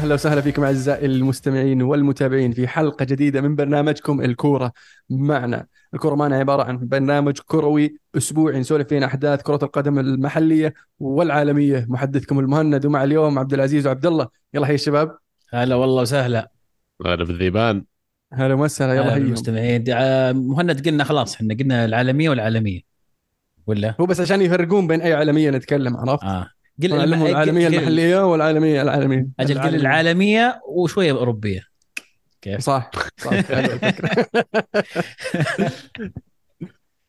أهلا وسهلا فيكم أعزائي المستمعين والمتابعين في حلقة جديدة من برنامجكم الكورة معنا. الكورة معنا عبارة عن برنامج كروي أسبوعي نسولف فيه عن أحداث كرة القدم المحلية والعالمية، محدثكم المهند ومع اليوم عبد العزيز وعبد الله، يلا حي الشباب. هلا والله وسهلا هلا بالذيبان هلا وسهلا يلا هلا. المستمعين مهند قلنا خلاص إحنا قلنا العالمية والعالمية ولا هو بس عشان يفرقون بين أي عالمية نتكلم عرفت؟ آه قل العالمية قل- المحلية والعالمية العالمية أجل قل العالمية. العالمية وشوية أوروبية كيف؟ صح صح حلوة الفكرة.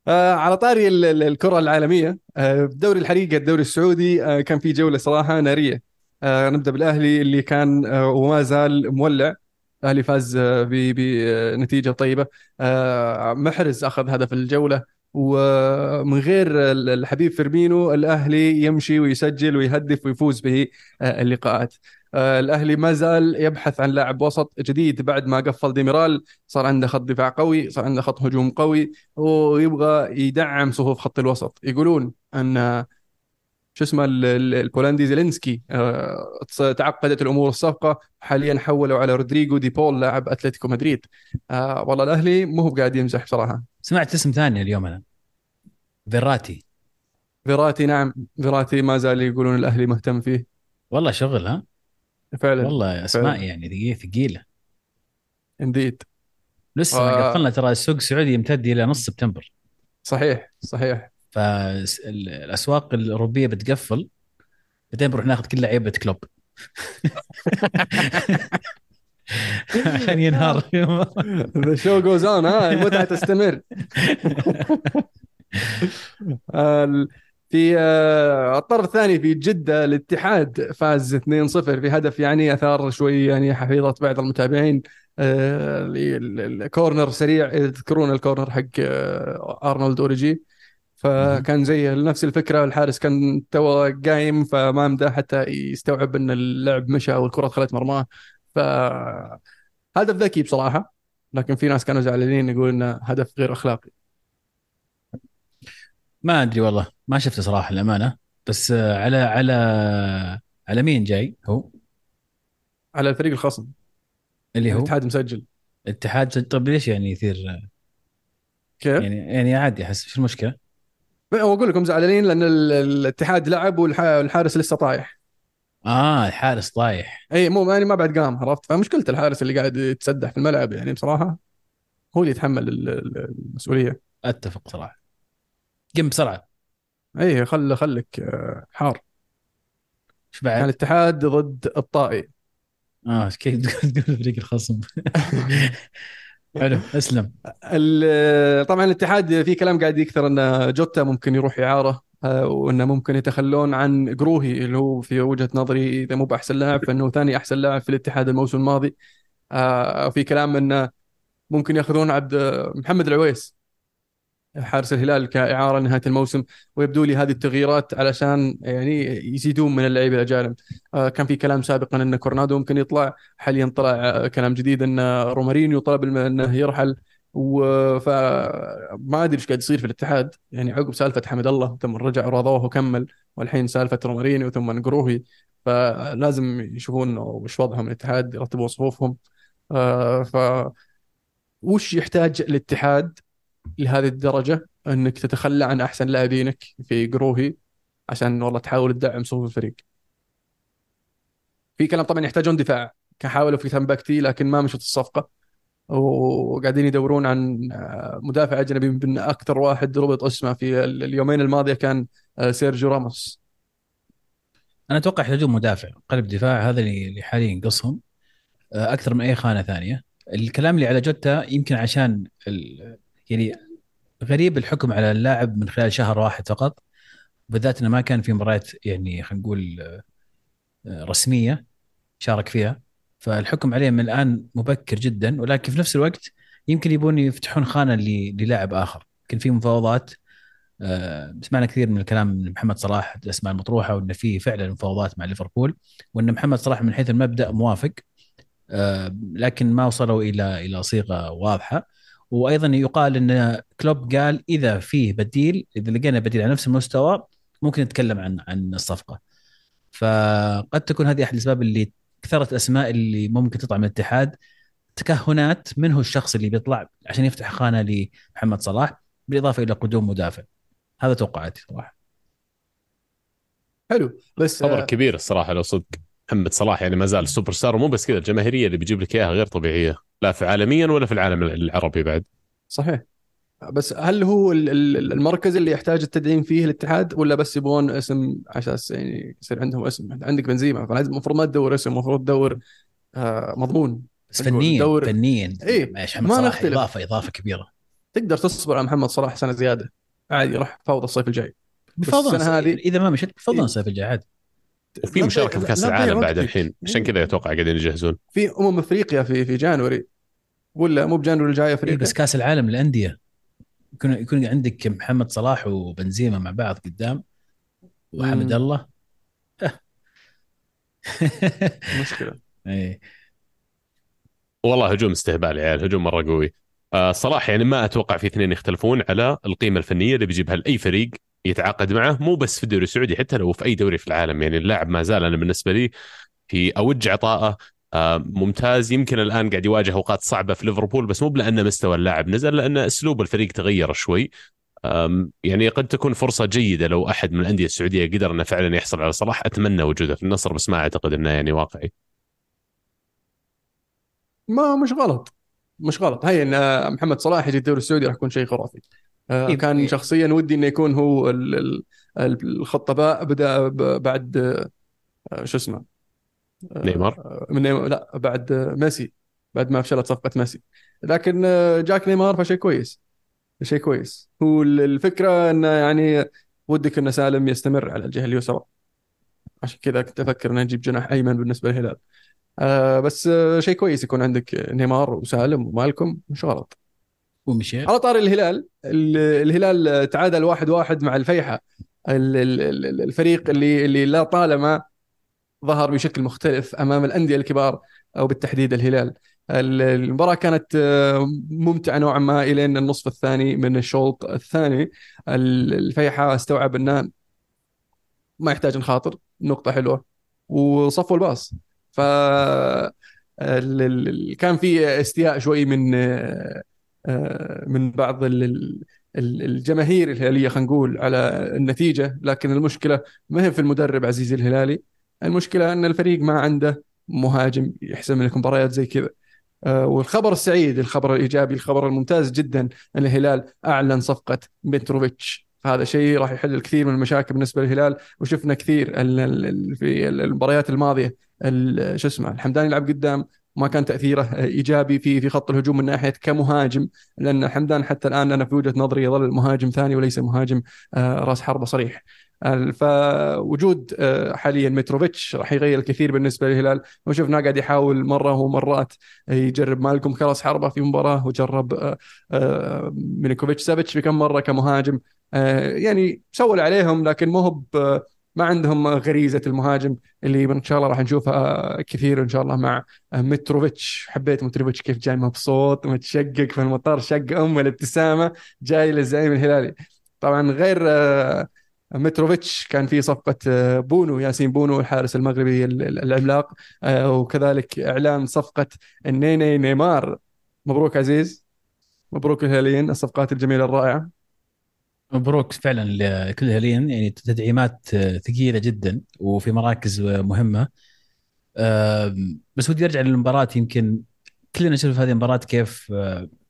آه على طاري ال- ال- الكرة العالمية آه دوري الحريقة الدوري السعودي آه كان في جولة صراحة نارية آه نبدأ بالأهلي اللي كان آه وما زال مولع الأهلي فاز آه ب- بنتيجة طيبة آه محرز أخذ هدف الجولة ومن غير ال- الحبيب فيرمينو الأهلي يمشي ويسجل ويهدف ويفوز به آه اللقاءات. آه الأهلي ما زال يبحث عن لاعب وسط جديد بعد ما قفل ديميرال. صار عنده خط دفاع قوي صار عنده خط هجوم قوي ويبغى يدعم صفوف خط الوسط. يقولون أن شو اسمه ال- ال- البولندي زيلينسكي آه، تعقدت الأمور الصفقه حاليا حولوا على رودريجو دي بول لاعب أتلتيكو مدريد. آه والله الأهلي مو هو قاعد يمزح بصراحة. سمعت اسم ثاني اليوم أنا. فيراتي. فيراتي نعم. فيراتي ما زال يقولون الأهلي مهتم فيه. والله شغل ها؟ فعلا والله أسماء يعني ثقيلة ثقيلة. إنديد. لسه ما آه. قفلنا ترى السوق السعودي يمتد إلى نص سبتمبر. صحيح صحيح. فالاسواق الأوروبية بتقفل بعدين بنروح ناخذ كل لعيبة كلوب. عشان ينهار the show goes on ها المتعة تستمر. في آه، الطرف الثاني في جدة الاتحاد فاز 2-0 في هدف يعني أثار شوي يعني حفيظة بعض المتابعين. آه، ال- ال- ال corner سريع تذكرون ال corner حق آه، أرنولد أوريجي. فكان زي نفس الفكرة الحارس كان تو قايم فما مدى حتى يستوعب أن اللعب مشى والكرة دخلت مرماة. ف هدف ذكي بصراحة لكن في ناس كانوا زعلانين يقولون إنه هدف غير أخلاقي. ما أدري والله ما شفت صراحة الامانه بس آه، على على على مين جاي؟ هو؟ على الفريق الخصم. اللي هو؟ الاتحاد مسجل. اتحاد طيب ليش يعني يثير؟ كيف؟ يعني يعني عادي أحس شو المشكلة؟ هو أقول لكم زعلانين لأن ال- الاتحاد لعب والح- والحارس لسه طايح. آه الحارس طايح. أي مو يعني ما بعد قام عرفت؟ فمشكلة الحارس اللي قاعد يتسدح في الملعب يعني بصراحة هو اللي يتحمل ال- ال- المسؤولية. أتفق صراحة. قم بسرعة. أي خل خلك آه، حار. إيش بعد؟ الاتحاد ضد الطائي. آه كيف تقول فريق الخصم؟ حلو أسلم. طبعا الاتحاد في كلام قاعد يكثر إن جوتا ممكن يروح إعارة. وإنه ممكن يتخلون عن جروهي اللي هو في وجهة نظري إذا مو بأحسن لاعب فإنه ثاني أحسن لاعب في الاتحاد الموسم الماضي. آه، في كلام إنه ممكن يأخذون عبد محمد العويس حارس الهلال كإعارة نهاية الموسم ويبدو لي هذه التغييرات علشان يعني يزيدون من اللعيبة الأجانب. آه، كان في كلام سابقا إن كورونادو ممكن يطلع حاليا طلع آه، كلام جديد إن رومارينيو طلب إنه يرحل. وما أدري إيش قاعد يصير في الاتحاد. يعني عقب سالفة حمد الله ثم رجع وراضوه وكمل والحين سالفة رومارينيو ثم نقروهي فلازم يشوفون وش وضعهم الاتحاد يرتبون صفوفهم. آه، ف وش يحتاج الاتحاد لهذه الدرجة؟ إنك تتخلى عن أحسن لاعبينك في قروهي عشان والله تحاول تدعم صفوف الفريق. في كلام طبعا يحتاجون دفاع. كان حاولوا في تمبكتي لكن ما مشت الصفقة. وقاعدين يدورون عن آه، مدافع أجنبي من أكثر واحد ربط اسمه في ال- اليومين الماضية كان آه، سيرجيو راموس. أنا أتوقع يحتاجون مدافع قلب دفاع هذا اللي حاليا ينقصهم آه، أكثر من أي خانة ثانية الكلام اللي على جوتا يمكن عشان ال... يعني غريب الحكم على اللاعب من خلال شهر واحد فقط بالذات إنه ما كان في مباريات يعني خلينا نقول رسمية شارك فيها فالحكم عليه من الآن مبكر جدا ولكن في نفس الوقت يمكن يبون يفتحون خانة للاعب آخر. يمكن في مفاوضات آه، سمعنا كثير من الكلام من محمد صلاح الأسماء المطروحة وانه في فعلا مفاوضات مع ليفربول وإن محمد صلاح من حيث المبدأ موافق آه، لكن ما وصلوا إلى إلى صيغة واضحة. وأيضا يقال إن كلوب قال إذا فيه بديل إذا لقينا بديل على نفس المستوى ممكن نتكلم عن عن الصفقة. فقد تكون هذه أحد الأسباب اللي كثرة الأسماء اللي ممكن تطلع من الاتحاد تكهنات من هو الشخص اللي بيطلع عشان يفتح خانة لمحمد صلاح بالإضافة إلى قدوم مدافع. هذا توقعاتي صراحة. حلو. بس خبر آه، كبير الصراحة لو صدق محمد صلاح يعني ما زال سوبر ستار ومو بس كذا الجماهيرية اللي بيجيب لك إياها غير طبيعية لا في عالميا ولا في العالم العربي بعد. صحيح. بس هل هو ال- ال- المركز اللي يحتاج التدعيم فيه الاتحاد ولا بس يبغون اسم على أساس يعني يصير عندهم اسم؟ عندك بنزيما فلازم المفروض ما تدور اسم المفروض تدور آه، مضمون. بس فنيا دور- فنيا. إيه، ما نختلف. اضافه إضافة كبيرة. تقدر تصبر على محمد صلاح سنة زيادة. عادي راح فاوض الصيف الجاي. بفضل السنة هذه- إذا ما مشت بفضل إيه. الصيف الجاي عادي. وفي مشاركة في كأس العالم بعد. الحين. عشان إيه. كذا أتوقع قاعدين يجهزون. في أمم أفريقيا في في جانوري. ولا مو بجانوري الجاي إيه افريقيا بس كأس العالم للأندية. يكون يكون عندك محمد صلاح وبنزيما مع بعض قدام وحمد. الله. مشكلة. إيه. والله هجوم استهبال يا عيال هجوم مرة قوي. آه صلاح يعني ما أتوقع في اثنين يختلفون على القيمة الفنية اللي بيجيبها لأي فريق يتعاقد معه مو بس في الدوري السعودي حتى لو في أي دوري في العالم. يعني اللاعب ما زال أنا بالنسبة لي في أوج عطائه ممتاز. يمكن الآن قاعد يواجه أوقات صعبة في ليفربول بس مو لأن مستوى اللاعب نزل لأن أسلوب الفريق تغير شوي. يعني قد تكون فرصة جيدة لو أحد من الأندية السعودية قدر إنه فعلا يحصل على صلاح. أتمنى وجوده في النصر بس ما أعتقد إنه يعني واقعي. ما مش غلط. مش غلط. هي إن آه، محمد صلاح يجي الدوري السعودي راح يكون شيء خرافي. آه، إيه، كان إيه. شخصيا ودي إنه يكون هو ال- ال- ال- الخطباء بدا ب- بعد آه، شو اسمه آه، نيمار؟ آه، من نيمار لا بعد ميسي بعد ما فشلت صفقة ميسي. لكن آه، جاك نيمار فشيء كويس شيء كويس. هو ال- الفكرة إنه يعني ودك ان سالم يستمر على الجهة اليسرى. عشان كذا كنت أفكر ان نجيب جناح أيمن بالنسبة للهلال. آه بس آه شيء كويس يكون عندك نيمار وسالم ومالكم مش غلط. وميشيل. على طاري الهلال ال- الهلال تعادل واحد واحد مع الفيحة. ال- ال- ال- الفريق اللي اللي لا طالما ظهر بشكل مختلف أمام الأندية الكبار أو بالتحديد الهلال. ال- المباراة كانت آه، ممتعة نوعا ما الين النصف الثاني من الشوط الثاني. ال- الفيحة استوعب أنه ما يحتاج نخاطر نقطة حلوة وصفوا الباص. ف كان في استياء شوي من آه، من بعض ال- ال- ال- الجماهير الهلالية خلينا نقول على النتيجة. لكن المشكلة ما هي في المدرب عزيزي الهلالي. المشكلة أن الفريق ما عنده مهاجم يحسم لك مباريات زي كذا. آه، والخبر السعيد الخبر الإيجابي الخبر الممتاز جدا أن الهلال أعلن صفقة متروفيتش هذا شيء راح يحل الكثير من المشاكل بالنسبة للهلال وشفنا كثير في المباريات الماضية ال- شو اسمه الحمداني يلعب قدام ما كان تأثيره إيجابي في في خط الهجوم من ناحية كمهاجم لأن حمدان حتى الآن أنا في وجهة نظري يظل مهاجم ثاني وليس مهاجم آه، رأس حربة صريح. فوجود آه، حاليا متروفيتش راح يغير الكثير بالنسبة للهلال. وشفناه قاعد يحاول مرة ومرات يجرب مالكم. كراس حربه في مباراة وجرب آه، آه، ميلينكوفيتش سافيتش بكم مرة كمهاجم. يعني اللي عليهم لكن مو هو ما عندهم غريزة المهاجم اللي إن شاء الله راح نشوفها كثير إن شاء الله مع متروفيتش حبيت متروفيتش كيف جاي مبسوط متشقق في المطار شق أم الابتسامة جاي للزعيم الهلالي. طبعا غير متروفيتش كان في صفقة آه، بونو ياسين بونو الحارس المغربي ال- ال- العملاق. آه، وكذلك إعلان صفقة النيني نيمار. مبروك عزيز. مبروك الهلاليين الصفقات الجميلة الرائعة. مبروك فعلا لكل الهلاليين يعني تدعيمات آه، ثقيلة جدا وفي مراكز مهمة. بس ودي أرجع للمباراة. يمكن كلنا نشوف هذه المباراة كيف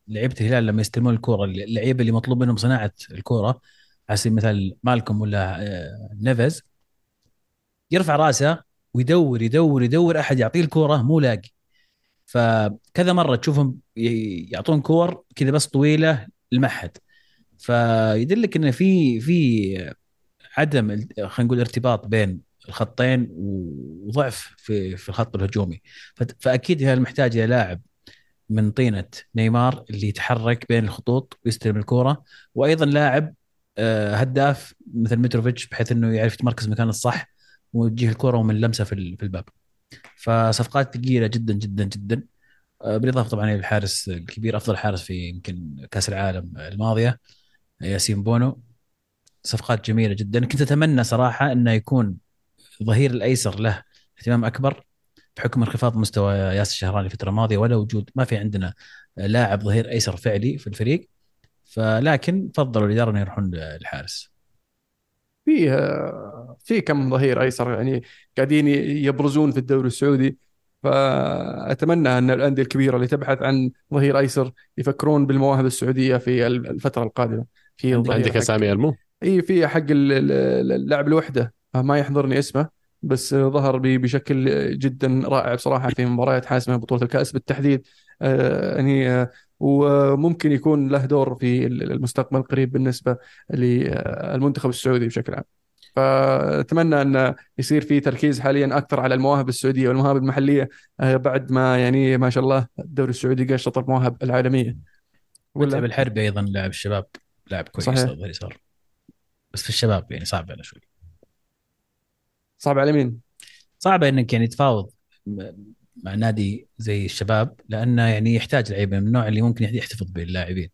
لعيبة الهلال لما يستلمون الكوره اللعيبة اللي مطلوب منهم صناعة الكوره سبيل المثال مالكم ولا آه، نيفز يرفع راسه ويدور يدور يدور أحد يعطيه الكورة مو لاقي. فكذا مرة تشوفهم يعطون كور كذا بس طويلة لمحد فيدلك انه في في عدم خلينا نقول ارتباط بين الخطين وضعف في في الخط الهجومي. فأكيد الهلال محتاج إلى لاعب من طينة نيمار اللي يتحرك بين الخطوط ويستلم الكورة؟ وأيضا لاعب هداف مثل متروفيتش بحيث إنه يعرف يتمركز مكان الصح ويجيه الكوره ومن لمسة في في الباب. فصفقات ثقيلة جدا جدا جدا. آه، بالإضافة طبعا إلى الحارس الكبير أفضل حارس في يمكن كأس العالم الماضية ياسين بونو. صفقات جميلة جدا. كنت أتمنى صراحة إنه يكون الظهير الأيسر له اهتمام أكبر بحكم انخفاض مستوى ياسر الشهراني الفترة الماضية ولا وجود ما في عندنا لاعب ظهير أيسر فعلي في الفريق. فلكن فضلوا الإدارة إنه يروحون للحارس. في في كم ظهير أيسر يعني قاعدين يبرزون في الدوري السعودي. فأتمنى أن الأندية الكبيرة اللي تبحث عن ظهير أيسر يفكرون بالمواهب السعودية في الفترة القادمة. في عندك اسامي ألمو؟ إي في حق اللاعب الوحدة. ما يحضرني اسمه بس ظهر بشكل جدا رائع بصراحة في مباريات حاسمة بطولة الكأس. بالتحديد آه، يعني آه، وممكن يكون له دور في المستقبل القريب بالنسبة للمنتخب السعودي بشكل عام. فأتمنى أن يصير في تركيز حاليا أكثر على المواهب السعودية والمواهب المحلية آه، بعد ما يعني ما شاء الله الدوري السعودي قشط المواهب العالمية. ولا الحربي أيضا لاعب الشباب لاعب كويس صحيح يسار بس في الشباب يعني صعب على شوي صعب على مين؟ صعب إنك يعني تفاوض مع نادي زي الشباب لأنه يعني يحتاج لعيبة من النوع اللي ممكن يحتفظ باللاعبين.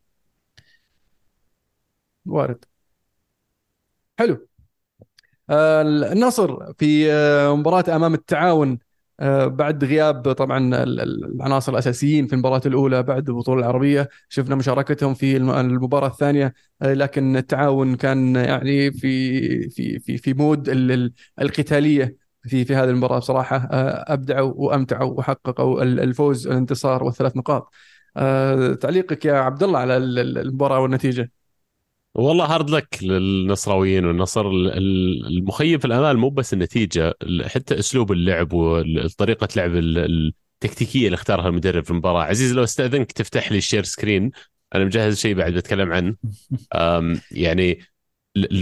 وارد. حلو. آه النصر في آه مباراة أمام التعاون آه بعد غياب طبعا العناصر الأساسيين في المباراة الأولى بعد البطولة العربية. شفنا مشاركتهم في المباراة الثانية آه، لكن التعاون كان يعني في في في في مود القتالية. في في هذه المباراة بصراحة آه، أبدعوا وأمتعوا وحققوا الفوز والانتصار والثلاث نقاط. آه، تعليقك يا عبد الله على المباراة والنتيجة. والله hard luck للنصراويين والنصر. المخيب في الأمال مو بس النتيجة حتى أسلوب اللعب وطريقه لعب التكتيكية اللي اختارها المدرب في المباراة. عزيز لو استأذنك تفتح لي ال share screen أنا مجهز شيء بعد بتكلم عنه. يعني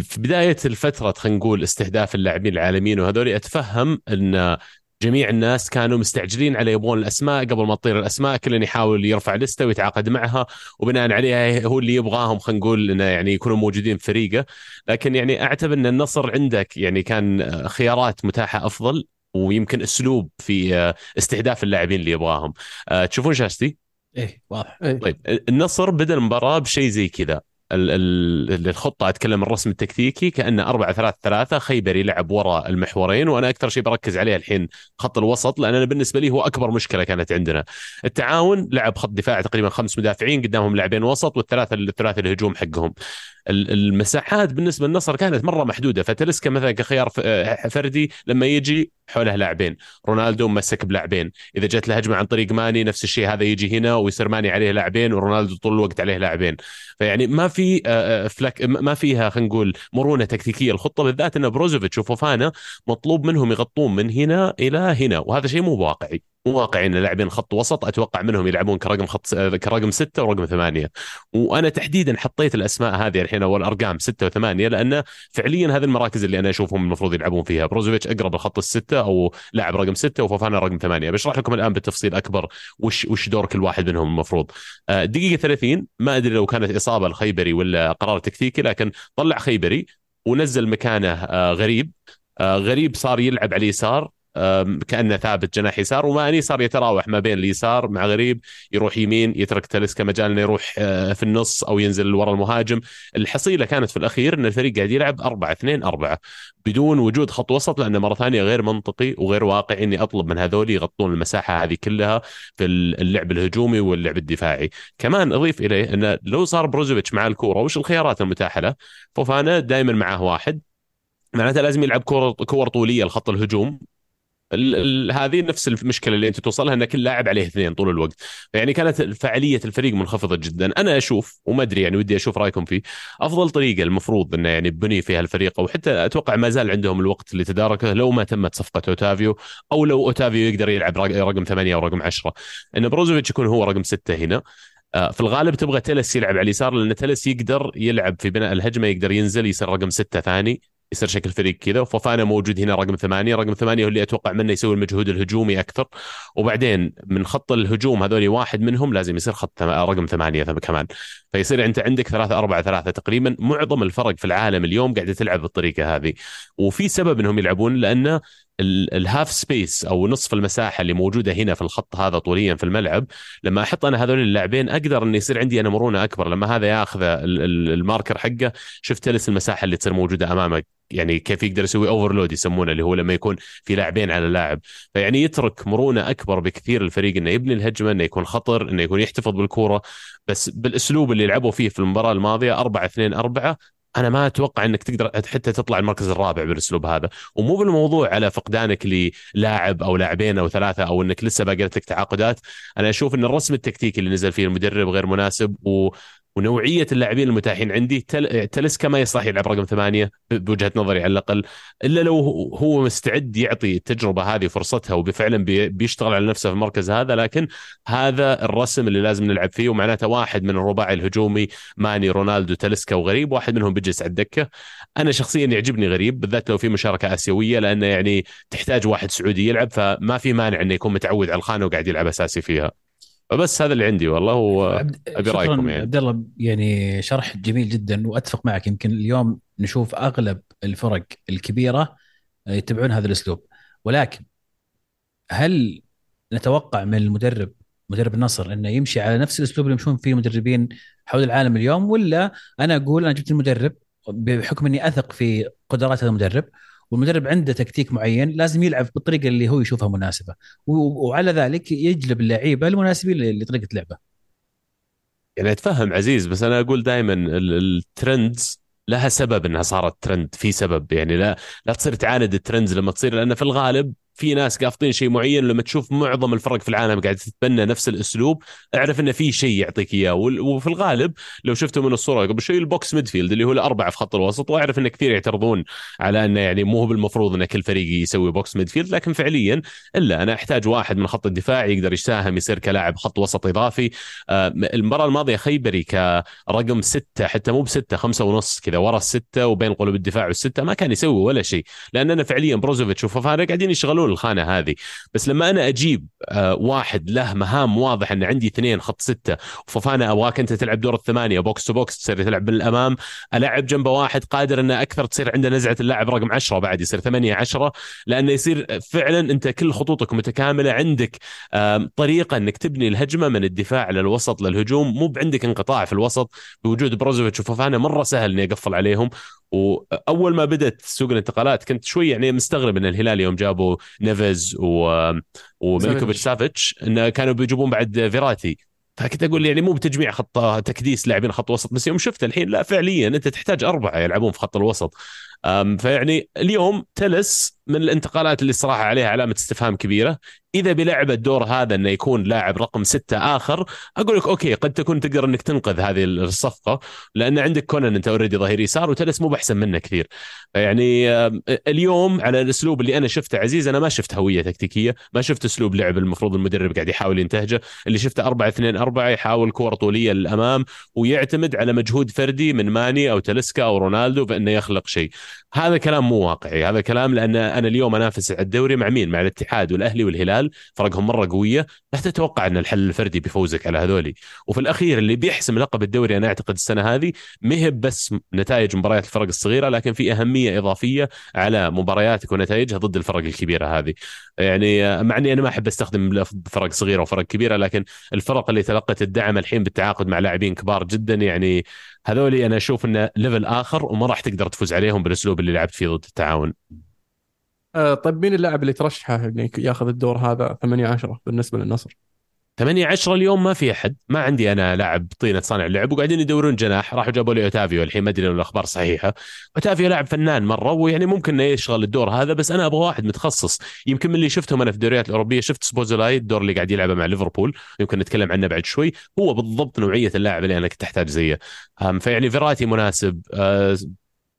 في بداية الفترة خلينا نقول استهداف اللاعبين العالميين وهذول أتفهم إن جميع الناس كانوا مستعجلين على يبغون الأسماء قبل ما تطير الأسماء كل يحاول يرفع لسته ويتعاقد معها وبناء عليها هو اللي يبغاهم خلينا نقول إنه يعني يكونوا موجودين في فريقه لكن يعني اعتبر إن النصر عندك يعني كان خيارات متاحة أفضل ويمكن أسلوب في استهداف اللاعبين اللي يبغاهم أه، تشوفون شاستي؟ إيه واضح إيه. طيب النصر بدأ المباراة بشيء زي كذا الخطة أتكلم الرسم التكتيكي كأنه 4 3 3 خيبر يلعب وراء المحورين وأنا أكثر شيء بركز عليه الحين خط الوسط لأن أنا بالنسبة لي هو أكبر مشكلة كانت عندنا. التعاون لعب خط دفاع تقريبا خمس مدافعين قدامهم لاعبين وسط والثلاثة الثلاثه الهجوم حقهم. المساحات بالنسبة للنصر كانت مرة محدودة. فتلسكا مثلا كخيار فردي لما يجي حوله لاعبين. رونالدو مسك بلاعبين. إذا جت له هجمه عن طريق ماني نفس الشيء هذا يجي هنا ويصير ماني عليه لاعبين ورونالدو طول الوقت عليه لاعبين. فيعني ما في آه، آه، فلك ما فيها خلينا نقول مرونة تكتيكية. الخطة بالذات إن بروزوفيتش وفوفانا مطلوب منهم يغطون من هنا إلى هنا وهذا شيء مو واقعي. مو واقعي إن لاعبين خط وسط أتوقع منهم يلعبون كرقم خط كرقم ستة ورقم ثمانية. وأنا تحديدا حطيت الأسماء هذه الحين أو الأرقام ستة وثمانية لأن فعليا هذه المراكز اللي أنا أشوفهم المفروض يلعبون فيها. بروزوفيتش أقرب الخط الستة أو لاعب رقم ستة وفوفانا رقم ثمانية. بشرح لكم الآن بالتفصيل أكبر وش وش دور كل واحد منهم المفروض. آه، دقيقة 30 ما أدري لو كانت إصابة الخيبري ولا قرار تكتيكي لكن طلع خيبري ونزل مكانه آه، غريب. آه، غريب صار يلعب على اليسار كأنه ثابت جناح يسار وماني صار يتراوح ما بين اليسار مع غريب يروح يمين يترك تلسكا مجال إنه يروح آه، في النص أو ينزل ورا المهاجم. الحصيلة كانت في الأخير إن الفريق قاعد يلعب 4 2 4 بدون وجود خط وسط لأنه مرة ثانية غير منطقي وغير واقعي إني أطلب من هذول يغطون المساحة هذه كلها في اللعب الهجومي واللعب الدفاعي. كمان أضيف إليه انه لو صار بروزوفيتش مع الكورة وش الخيارات المتاحة له؟ فوفانا دائما معاه واحد. معناته لازم يلعب كور كور طولية لخط الهجوم. هذه نفس المشكلة اللي أنت توصلها إن كل لاعب عليه اثنين طول الوقت. يعني كانت فعالية الفريق منخفضة جدا. أنا أشوف وما أدري يعني ودي أشوف رأيكم فيه أفضل طريقة المفروض إنه يعني بني فيها الفريق أو حتى أتوقع ما زال عندهم الوقت لتداركه لو ما تمت صفقة أوتافيو أو لو أوتافيو يقدر يلعب رقم ثمانية أو رقم عشرة. إن بروزوفيتش يكون هو رقم ستة هنا. آه، في الغالب تبغى تلس يلعب على اليسار لأن تلس يقدر يلعب في بناء الهجمة يقدر ينزل يصير رقم ستة ثاني. يصير شكل فريق كذا. وفوفانا موجود هنا رقم ثمانية. رقم ثمانية هو اللي أتوقع منه يسوي المجهود الهجومي أكثر. وبعدين من خط الهجوم هذول واحد منهم لازم يصير خط رقم ثمانية كمان. فيصير أنت عندك ثلاثة أربعة ثلاثة تقريبا. معظم الفرق في العالم اليوم قاعدة تلعب بالطريقة هذه. وفي سبب أنهم يلعبون لأنه ال half space أو نصف المساحة اللي موجودة هنا في الخط هذا طوليا في الملعب. لما أحط أنا هذول اللاعبين أقدر انه يصير عندي أنا مرونه أكبر. لما هذا ياخذ ال- ال- ال marker حقه شفت تلس المساحة اللي تصير موجودة أمامك. يعني كيف يقدر يسوي overload يسمونه اللي هو لما يكون في لاعبين على لاعب فيعني يترك مرونة أكبر بكثير الفريق إنه يبني الهجمة إنه يكون خطر إنه يكون يحتفظ بالكورة. بس بالأسلوب اللي لعبوا فيه في المباراة الماضية 4 2 4 أنا ما أتوقع إنك تقدر حتى تطلع المركز الرابع بالأسلوب هذا. ومو بالموضوع على فقدانك للاعب أو لاعبين أو ثلاثة أو إنك لسه باقي لك تعاقدات. أنا أشوف إن الرسم التكتيكي اللي نزل فيه المدرب غير مناسب و ونوعية اللاعبين المتاحين عندي. تل... تلسكا ما يصلح يلعب رقم ثمانية بوجهة نظري على الأقل إلا لو هو مستعد يعطي التجربة هذه فرصتها وفعلا بي... بيشتغل على نفسه في المركز هذا لكن هذا الرسم اللي لازم نلعب فيه ومعناته واحد من الرباعي الهجومي ماني رونالدو تلسكا وغريب واحد منهم بيجلس على الدكة. أنا شخصيا يعجبني غريب بالذات لو في مشاركة آسيوية لأنه يعني تحتاج واحد سعودي يلعب فما في مانع إنه يكون متعود على الخانة وقاعد يلعب أساسي فيها. فبس هذا اللي عندي والله وابي رأيكم يعني. عبد الله يعني شرح جميل جدا وأتفق معك. يمكن اليوم نشوف أغلب الفرق الكبيرة يتبعون هذا الأسلوب. ولكن هل نتوقع من المدرب مدرب النصر إنه يمشي على نفس الأسلوب اللي يمشون فيه المدربين حول العالم اليوم ولا أنا أقول أنا جبت المدرب بحكم إني أثق في قدرات هذا المدرب والمدرب عنده تكتيك معين لازم يلعب بالطريقة اللي هو يشوفها مناسبة وعلى ذلك يجلب اللعيبة المناسبين لطريقة لعبه. يعني أتفهم عزيز بس أنا أقول دائما الترندز لها سبب إنها صارت ترند في سبب يعني لا لا تصير تعاند ال trends لما تصير لأن في الغالب في ناس قافطين شيء معين لما تشوف معظم الفرق في العالم قاعدة تتبنى نفس الأسلوب أعرف انه في شيء يعطيك إياه. وفي الغالب لو شفتوا من الصورة قبل شوي ال box midfield اللي هو الأربعة في خط الوسط وأعرف إن كثير يعترضون على إنه يعني مو بالمفروض إن كل فريق يسوي box midfield لكن فعليا إلا أنا أحتاج واحد من خط الدفاع يقدر يساهم يصير كلاعب خط وسط إضافي. آه، المباراة الماضية الخيبري كرقم ستة حتى مو بستة خمسة ونص كذا ورا الستة وبين قلوب الدفاع والستة ما كان يسوي ولا شيء. لاننا فعليا بروزوفيتش وفوفانا قاعدين يشغلون الخانة هذه. بس لما أنا أجيب آه، واحد له مهام واضح إن عندي اثنين خط ستة وفوفانا ابغاك أنت تلعب دور الثمانية box to box تصير تلعب بالأمام ألعب جنبه واحد قادر انه أكثر تصير عنده نزعة اللاعب رقم 10 بعد يصير 8 10 لأنه يصير فعلا أنت كل خطوطك متكاملة عندك طريقة إنك تبني الهجمة من الدفاع للوسط للهجوم مو عندك انقطاع في الوسط بوجود بروزوفيتش وفوفانا مرة سهل اني اقفل عليهم. وأول ما بدأت سوق الانتقالات كنت شوي يعني مستغرب إن الهلال يوم جابوا نيفز و... وميلكوفيتش سافيتش. انه كانوا بيجيبون بعد فيراتي. فكنت أقول يعني مو بتجميع خط تكديس لاعبين خط وسط بس يوم شفت الحين لا فعليا أنت تحتاج أربعة يلعبون في خط الوسط. فيعني اليوم تلس من الانتقالات اللي صراحة عليها علامة استفهام كبيرة. إذا بلعب الدور هذا إنه يكون لاعب رقم ستة آخر أقول لك okay قد تكون تقدر إنك تنقذ هذه الصفقة لأن عندك كونان أنت already ظهير يسار وتلس مو بأحسن منه كثير. يعني اليوم على الأسلوب اللي أنا شفته عزيز أنا ما شفت هوية تكتيكية ما شفت أسلوب لعب المفروض المدرب قاعد يحاول ينتهجه. اللي شفته 4 2 4 يحاول كورة طولية للأمام ويعتمد على مجهود فردي من ماني أو تاليسكا أو رونالدو بأنه يخلق شيء. هذا كلام مو واقعي. هذا كلام لأن أنا اليوم أنافس على الدوري مع مين؟ مع الاتحاد والأهلي والهلال. فرقهم مرة قوية. لا تتوقع أن الحل الفردي بيفوزك على هذولي. وفي الأخير اللي بيحسم لقب الدوري أنا أعتقد السنة هذه مهب بس نتائج مباريات الفرق الصغيرة لكن في أهمية إضافية على مبارياتك ونتائجها ضد الفرق الكبيرة هذه. يعني مع أني أنا ما أحب أستخدم فرق صغيرة وفرق كبيرة لكن الفرق اللي تلقت الدعم الحين بالتعاقد مع لاعبين كبار جدا يعني هذولي أنا أشوف إنه ليفل آخر وما راح تقدر تفوز عليهم بالأسلوب اللي لعبت فيه ضد التعاون. آه طيب مين اللاعب اللي ترشحه إنه ياخذ الدور هذا 8 10 بالنسبة للنصر؟ 8 10 اليوم ما في أحد. ما عندي أنا لاعب طينة صانع اللعب وقاعدين يدورون جناح. راحوا جابوا لي أوتافيو. الحين ما أدري الأخبار صحيحة. أوتافيو لاعب فنان مرة ويعني ممكن إنه يشغل الدور هذا بس أنا أبغى واحد متخصص. يمكن من اللي شفتهم أنا في الدوريات الأوروبية شفت سبوزولاي الدور اللي قاعد يلعبه مع ليفربول. يمكن نتكلم عنه بعد شوي. هو بالضبط نوعية اللاعب اللي أنا كنت أحتاج زيه. فيعني فيراتي مناسب. آه،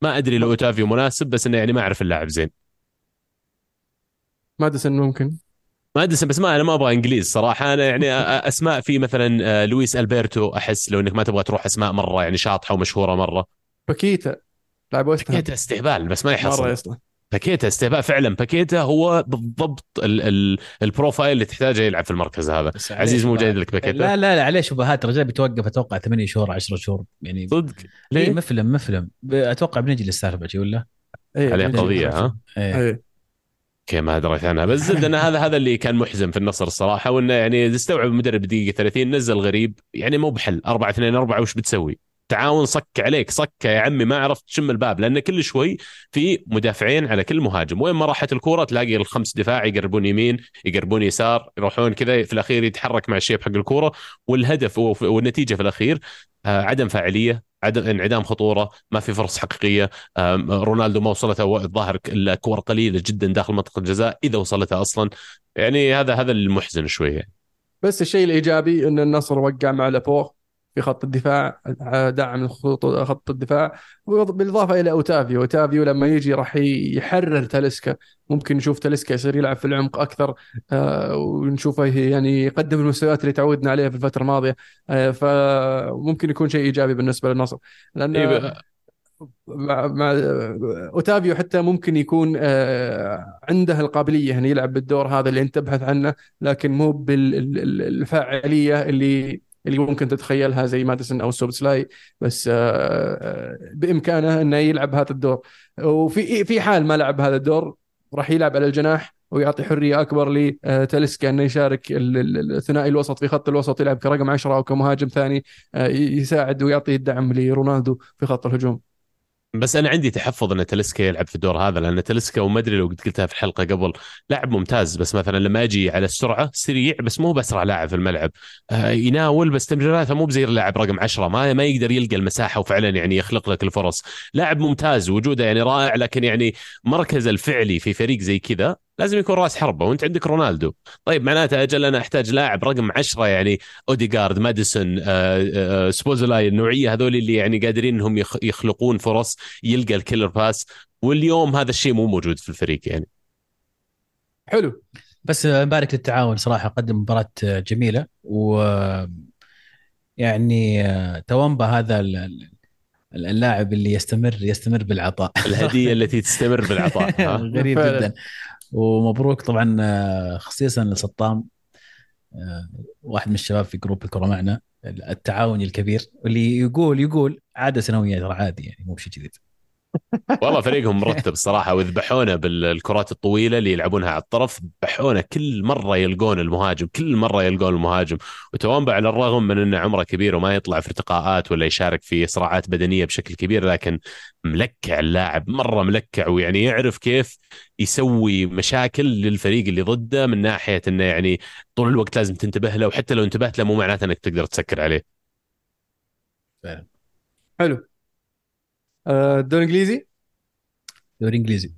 ما أدري لو أوتافيو مناسب بس إنه يعني ما أعرف اللاعب زين. ماديسون ممكن. ماديسون بس ما أنا ما أبغى إنجليز صراحة. أنا يعني أسماء في مثلا آه، لويس ألبرتو أحس لو إنك ما تبغى تروح أسماء مرة يعني شاطحة ومشهورة مرة. باكيتا. لاعب باكيتا استهبال بس ما يحصل. مرة يصلح. باكيتا استهبال فعلا. باكيتا هو بالضبط ال ال ال profile اللي تحتاجه يلعب في المركز هذا. عزيز مو جايد لك باكيتا؟ لا لا لا عليه شبهات الرجال بيتوقف أتوقع 8 شهور 10 شهور. يعني صدق؟ ليه؟ إيه مفلم. مفلم أتوقع بنجي للسالفة ولا؟ إيه عليه قضية ها؟ إيه, إيه. أوكي ما دريت عنها بس زد أنا هذا هذا اللي كان محزن في النصر الصراحه وإنه يعني استوعب المدرب دقيقة 30 نزل غريب. يعني مو بحل. 4 2 4 وش بتسوي؟ تعاون صك عليك صك يا عمي ما عرفت تشم الباب لأن كل شوي في مدافعين على كل مهاجم. وين ما راحت الكورة تلاقي الخمس دفاع يقربون يمين يقربون يسار يروحون كذا في الأخير يتحرك مع الشيب حق الكورة. والهدف والنتيجة في الأخير آه، عدم فاعلية عدم انعدام خطورة ما في فرص حقيقية. رونالدو ما وصلته الظاهر الكور قليلة جدا داخل منطقة الجزاء إذا وصلتها أصلا. يعني هذا هذا المحزن شوية. بس الشيء الإيجابي إن النصر وقع مع لابورت في خط الدفاع دعم خطوط خط الدفاع. بالإضافة إلى أوتافيو. أوتافيو لما يجي راح يحرر تاليسكا. ممكن نشوف تاليسكا يصير يلعب في العمق أكثر آه، ونشوفه يعني يقدم المستويات اللي تعودنا عليها في الفترة الماضية. آه، فممكن يكون شيء إيجابي بالنسبة للنصر. لأن إيه مع, مع أوتافيو حتى ممكن يكون آه، عنده القابلية انه يلعب بالدور هذا اللي أنت تبحث عنه لكن مو بالفاعليه اللي اللي ممكن تتخيلها زي ماديسون أو سوبوسلاي بس آه، آه، بإمكانه إنه يلعب هذا الدور وفي في حال ما لعب هذا الدور راح يلعب على الجناح ويعطي حرية أكبر لتاليسكا إنه يشارك الثنائي الوسط في خط الوسط يلعب كرقم 10 أو كمهاجم ثاني آه، يساعد ويعطي الدعم لرونالدو في خط الهجوم. بس أنا عندي تحفظ إن تلسكا يلعب في الدور هذا لأن تلسكا وما أدري لو قلتها في الحلقة قبل لاعب ممتاز بس مثلا لما أجي على السرعة سريع بس مو بأسرع لاعب في الملعب. آه يناول بس تمريراته مو بزي اللاعب رقم 10 ما ما يقدر يلقى المساحة وفعلا يعني يخلق لك الفرص. لاعب ممتاز وجوده يعني رائع لكن يعني مركز الفعلي في فريق زي كذا. لازم يكون راس حربة وانت عندك رونالدو. طيب معناته أجل أنا أحتاج لاعب رقم 10 يعني اوديجارد ماديسون آه، آه، سبوزلاي النوعية هذول اللي يعني قادرين إنهم يخلقون فرص يلقى ال killer pass. واليوم هذا الشيء مو موجود في الفريق يعني. حلو. بس مبارك للتعاون صراحة قدم مباراة جميلة و يعني تومبا هذا اللاعب اللي يستمر يستمر بالعطاء. الهدية التي تستمر بالعطاء غريب جدا. ومبروك طبعا آه، خصيصا لسطام آه، واحد من الشباب في جروب الكرة معنا التعاوني الكبير واللي يقول يقول عادة سنوية ترى عادي يعني مو بشيء جديد. والله فريقهم مرتب الصراحه وذبحونا بالكرات الطويلة اللي يلعبونها على الطرف ذبحونا كل مرة يلقون المهاجم كل مرة يلقون المهاجم. وتوامبا على الرغم من انه عمره كبير وما يطلع في ارتقاءات ولا يشارك في صراعات بدنية بشكل كبير لكن ملكع اللاعب مرة ملكع ويعني يعرف كيف يسوي مشاكل للفريق اللي ضده من ناحية إنه يعني طول الوقت لازم تنتبه له وحتى لو انتبهت له مو معناته إنك تقدر تسكر عليه. حلو. الدوري الإنجليزي؟ الدوري الانجليزي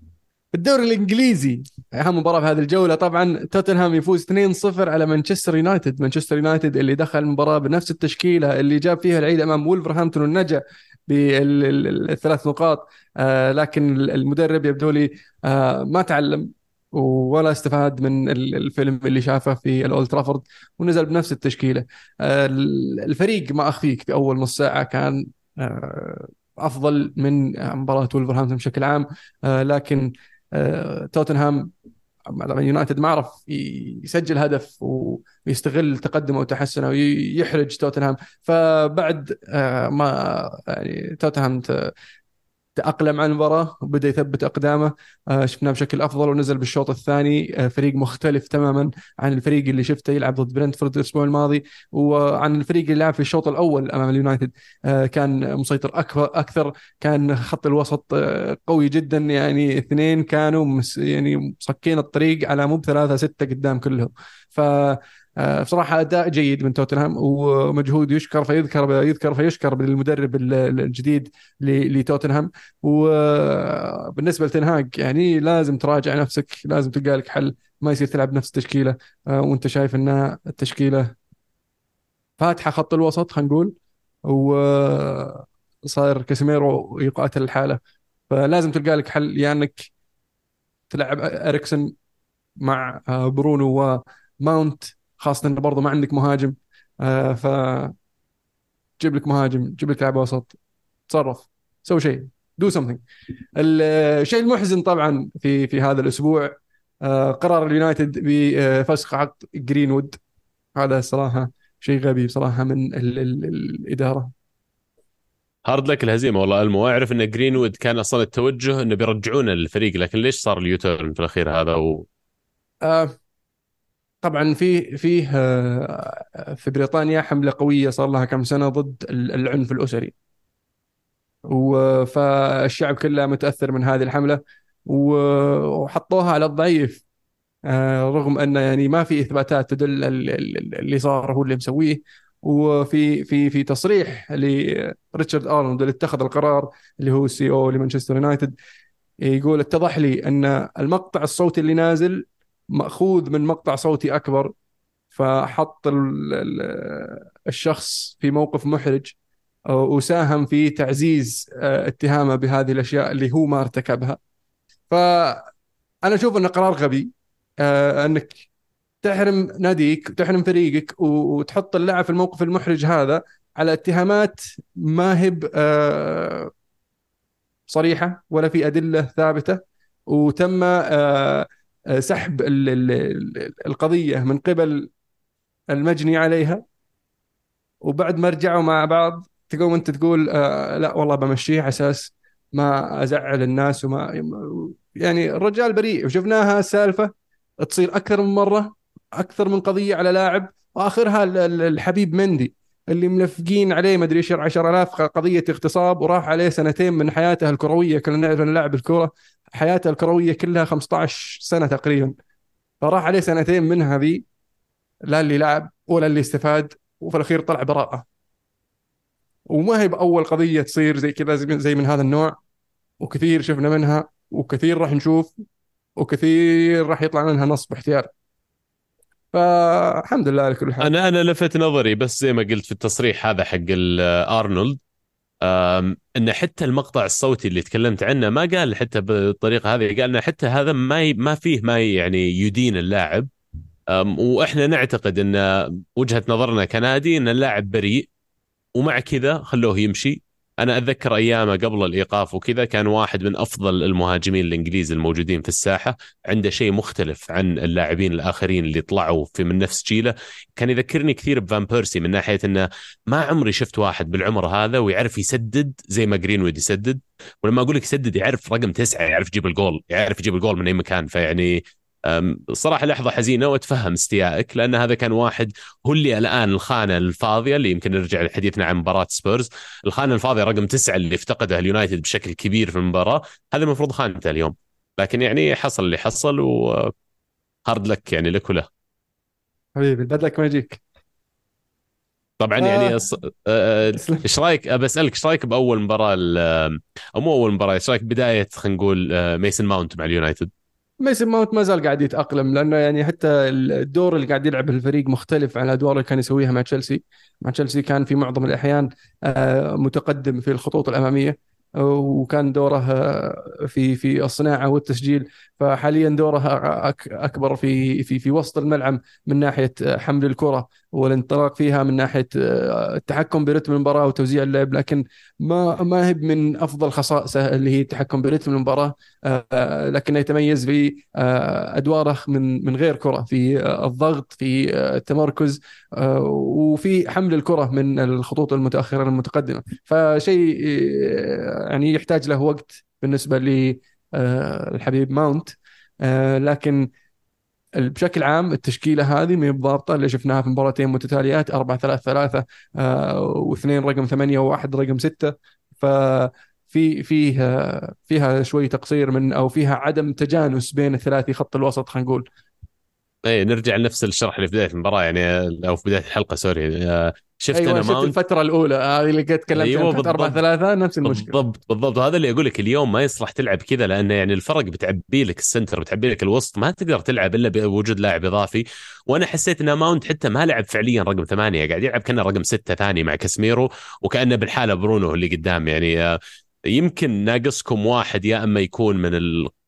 الدوري الإنجليزي. أهم مباراة في هذه الجولة. طبعا توتنهام يفوز 2-0 على مانشستر يونايتد. مانشستر يونايتد اللي دخل المباراة بنفس التشكيلة اللي جاب فيها العيد أمام وولفرهامبتون والنجا بالثلاث نقاط. آه لكن المدرب يبدو لي آه ما تعلم ولا استفاد من الفيلم اللي شافه في الأولد ترافورد ونزل بنفس التشكيلة. آه الفريق ما اخفيك في أول نص ساعة كان آه أفضل من مباراة ولفرهامبتون بشكل عام. آه، لكن آه، توتنهام يونايتد ما عرف يسجل هدف ويستغل تقدمه وتحسنه ويحرج توتنهام. فبعد آه، ما يعني توتنهام تأقلم على المباراة وبدأ يثبت أقدامه. آه، شفناه بشكل أفضل ونزل بالشوط الثاني. آه، فريق مختلف تماما عن الفريق اللي شفته يلعب ضد برنتفورد الأسبوع الماضي وعن الفريق اللي لعب في الشوط الأول أمام اليونايتد. آه، كان مسيطر أكثر أكثر. كان خط الوسط قوي جدا يعني اثنين كانوا يعني مسكين الطريق على مو بثلاثة ستة قدام كلهم. ف بصراحة أداء جيد من توتنهام ومجهود يشكر فيذكر يذكر فيشكر بالمدرب الجديد لتوتنهام. وبالنسبة لتنهاج يعني لازم تراجع نفسك لازم تلقى لك حل ما يصير تلعب نفس التشكيلة. آه، وأنت شايف انها التشكيلة فاتحة خط الوسط خلينا نقول وصاير كاسيميرو يقاتل الحالة. فلازم تلقى لك حل يا إنك تلعب أريكسن مع آه، برونو وماونت خاصة إنه برضه ما عندك مهاجم. آه ف جيب لك مهاجم جيب لك لاعب وسط. تصرف. سوي شيء. do something الشيء المحزن طبعا في في هذا الأسبوع آه قرار اليونايتد بفسخ عقد جرينوود هذا صراحة شيء غبي بصراحه من ال ال الإدارة. hard luck الهزيمة والله ألمو. أعرف إن جرينوود كان أصلا التوجه إنه بيرجعون الفريق لكن ليش صار ال U-turn في الأخير هذا؟ و... آه طبعا في فيه آه في بريطانيا حملة قوية صار لها كم سنة ضد ال- العنف الأسري. فالشعب كله متأثر من هذه الحملة. وحطوها على الضعيف. آه رغم أن يعني ما في إثباتات تدل ال- ال- اللي صار هو اللي مسويه. وفي في في تصريح لريتشارد أرنولد اللي اتخذ القرار اللي هو السي أو لمانشستر يونايتد. يقول اتضح لي أن المقطع الصوتي اللي نازل مأخوذ من مقطع صوتي أكبر فحط ال- ال- الشخص في موقف محرج وساهم في تعزيز آه، اتهامه بهذه الأشياء اللي هو ما ارتكبها. فأنا أشوف إنه قرار غبي آه، إنك تحرم ناديك وتحرم فريقك وتحط اللاعب في الموقف المحرج هذا على اتهامات ما هي آه، صريحة ولا في أدلة ثابتة. وتم سحب ال- ال- ال- القضية من قبل المجني عليها وبعد ما رجعوا مع بعض تقوم أنت تقول آه لا والله بمشيه على أساس ما أزعل الناس وما يعني الرجال بريء. وشفناها سالفة تصير أكثر من مرة أكثر من قضية على لاعب وآخرها ال- ال- الحبيب مندي. اللي ملفقين عليه ما أدري إيش 10000 قضية اغتصاب وراح عليه سنتين من حياته الكروية كلنا نعرف إنه لاعب الكورة. حياته الكروية كلها 15 سنة تقريبا. فراح عليه سنتين من هذه لا اللي لعب ولا اللي استفاد وفي الأخير طلع براءة. وما هي بأول قضية تصير زي كذا زي من هذا النوع. وكثير شفنا منها وكثير راح نشوف وكثير راح يطلع منها نصب احتيال فالحمد لله على كل حال. أنا أنا لفت نظري بس زي ما قلت في التصريح هذا حق آرنولد أم، إن حتى المقطع الصوتي اللي تكلمت عنه ما قال حتى بالطريقة هذه قال انه حتى هذا ما ي- ما فيه ما يعني يدين اللاعب. وإحنا نعتقد إن وجهة نظرنا كنادي إن اللاعب بريء ومع كذا خلوه يمشي. أنا أتذكر أيامه قبل الإيقاف وكذا كان واحد من أفضل المهاجمين الانجليز الموجودين في الساحة عنده شيء مختلف عن اللاعبين الآخرين اللي طلعوا في من نفس جيله. كان يذكرني كثير بفان بيرسي من ناحية إنه ما عمري شفت واحد بالعمر هذا ويعرف يسدد زي ما جرينوود يسدد ولما أقول لك يسدد يعرف رقم تسعة يعرف يجيب الجول يعرف يجيب الجول من أي مكان. فيعني صراحة لحظة حزينة وأتفهم استيائك لأن هذا كان واحد هو اللي الآن الخانة الفاضية اللي يمكن نرجع لحديثنا عن مباراة سبيرز. الخانة الفاضية رقم تسعة اللي افتقدها اليونايتد بشكل كبير في المباراة. هذا المفروض خانته اليوم. لكن يعني حصل اللي حصل و hard luck يعني لك وله. حبيبي bad luck ما يجيك؟ طبعا آه. يعني أص- آه، تسلم. إيش رأيك؟ بسالك إيش رأيك بأول مباراة أو مو أول مباراة إيش رأيك بداية خلينا نقول آه، ميسن ماونت مع اليونايتد؟ ميسن ماونت ما زال قاعد يتأقلم لأنه يعني حتى الدور اللي قاعد يلعب الفريق مختلف عن الأدوار اللي كان يسويها مع تشيلسي. مع تشيلسي كان في معظم الأحيان آه، متقدم في الخطوط الأمامية آه، وكان دوره آه، في في الصناعة والتسجيل. فحاليا دوره أكبر في في في وسط الملعب من ناحية آه، حمل الكرة. والانطلاق فيها من ناحية آه، التحكم برتم المباراة وتوزيع اللعب لكن ما ما هي من أفضل خصائصه اللي هي التحكم برتم المباراة آه، لكنه يتميز بأدواره من من غير كرة في آه، الضغط في آه، التمركز آه، وفي حمل الكرة من الخطوط المتأخرة المتقدمة. فشيء آه، يعني يحتاج له وقت بالنسبة للحبيب ماونت آه، لكن بشكل عام التشكيلة هذه ما هي ضابطه اللي شفناها في مباراتين متتاليات 4 3 3 واثنين رقم 8 وواحد رقم 6 ففي فيها فيها شوي تقصير من أو فيها عدم تجانس بين الثلاثي خط الوسط خلينا نقول. اي نرجع لنفس الشرح اللي في بداية المباراة يعني أو في بداية الحلقة sorry. آه، شفت أيوه أنا شفت ماونت؟ الفترة الأولى هذه اللي قد تكلمت أيوة عنها 4 بالضبط. 3 نفس المشكلة. بالضبط. بالضبط وهذا اللي أقول لك اليوم ما يصلح تلعب كذا لأنه يعني الفرق بتعبي لك ال center بتعبي لك الوسط ما تقدر تلعب إلا بوجود لاعب إضافي. وأنا حسيت إن ماونت حتى ما لعب فعليا رقم ثمانية قاعد يلعب كأنه رقم ستة ثاني مع كاسميرو وكأنه بالحالة برونو اللي قدام يعني آه، يمكن ناقصكم واحد يا أما يكون من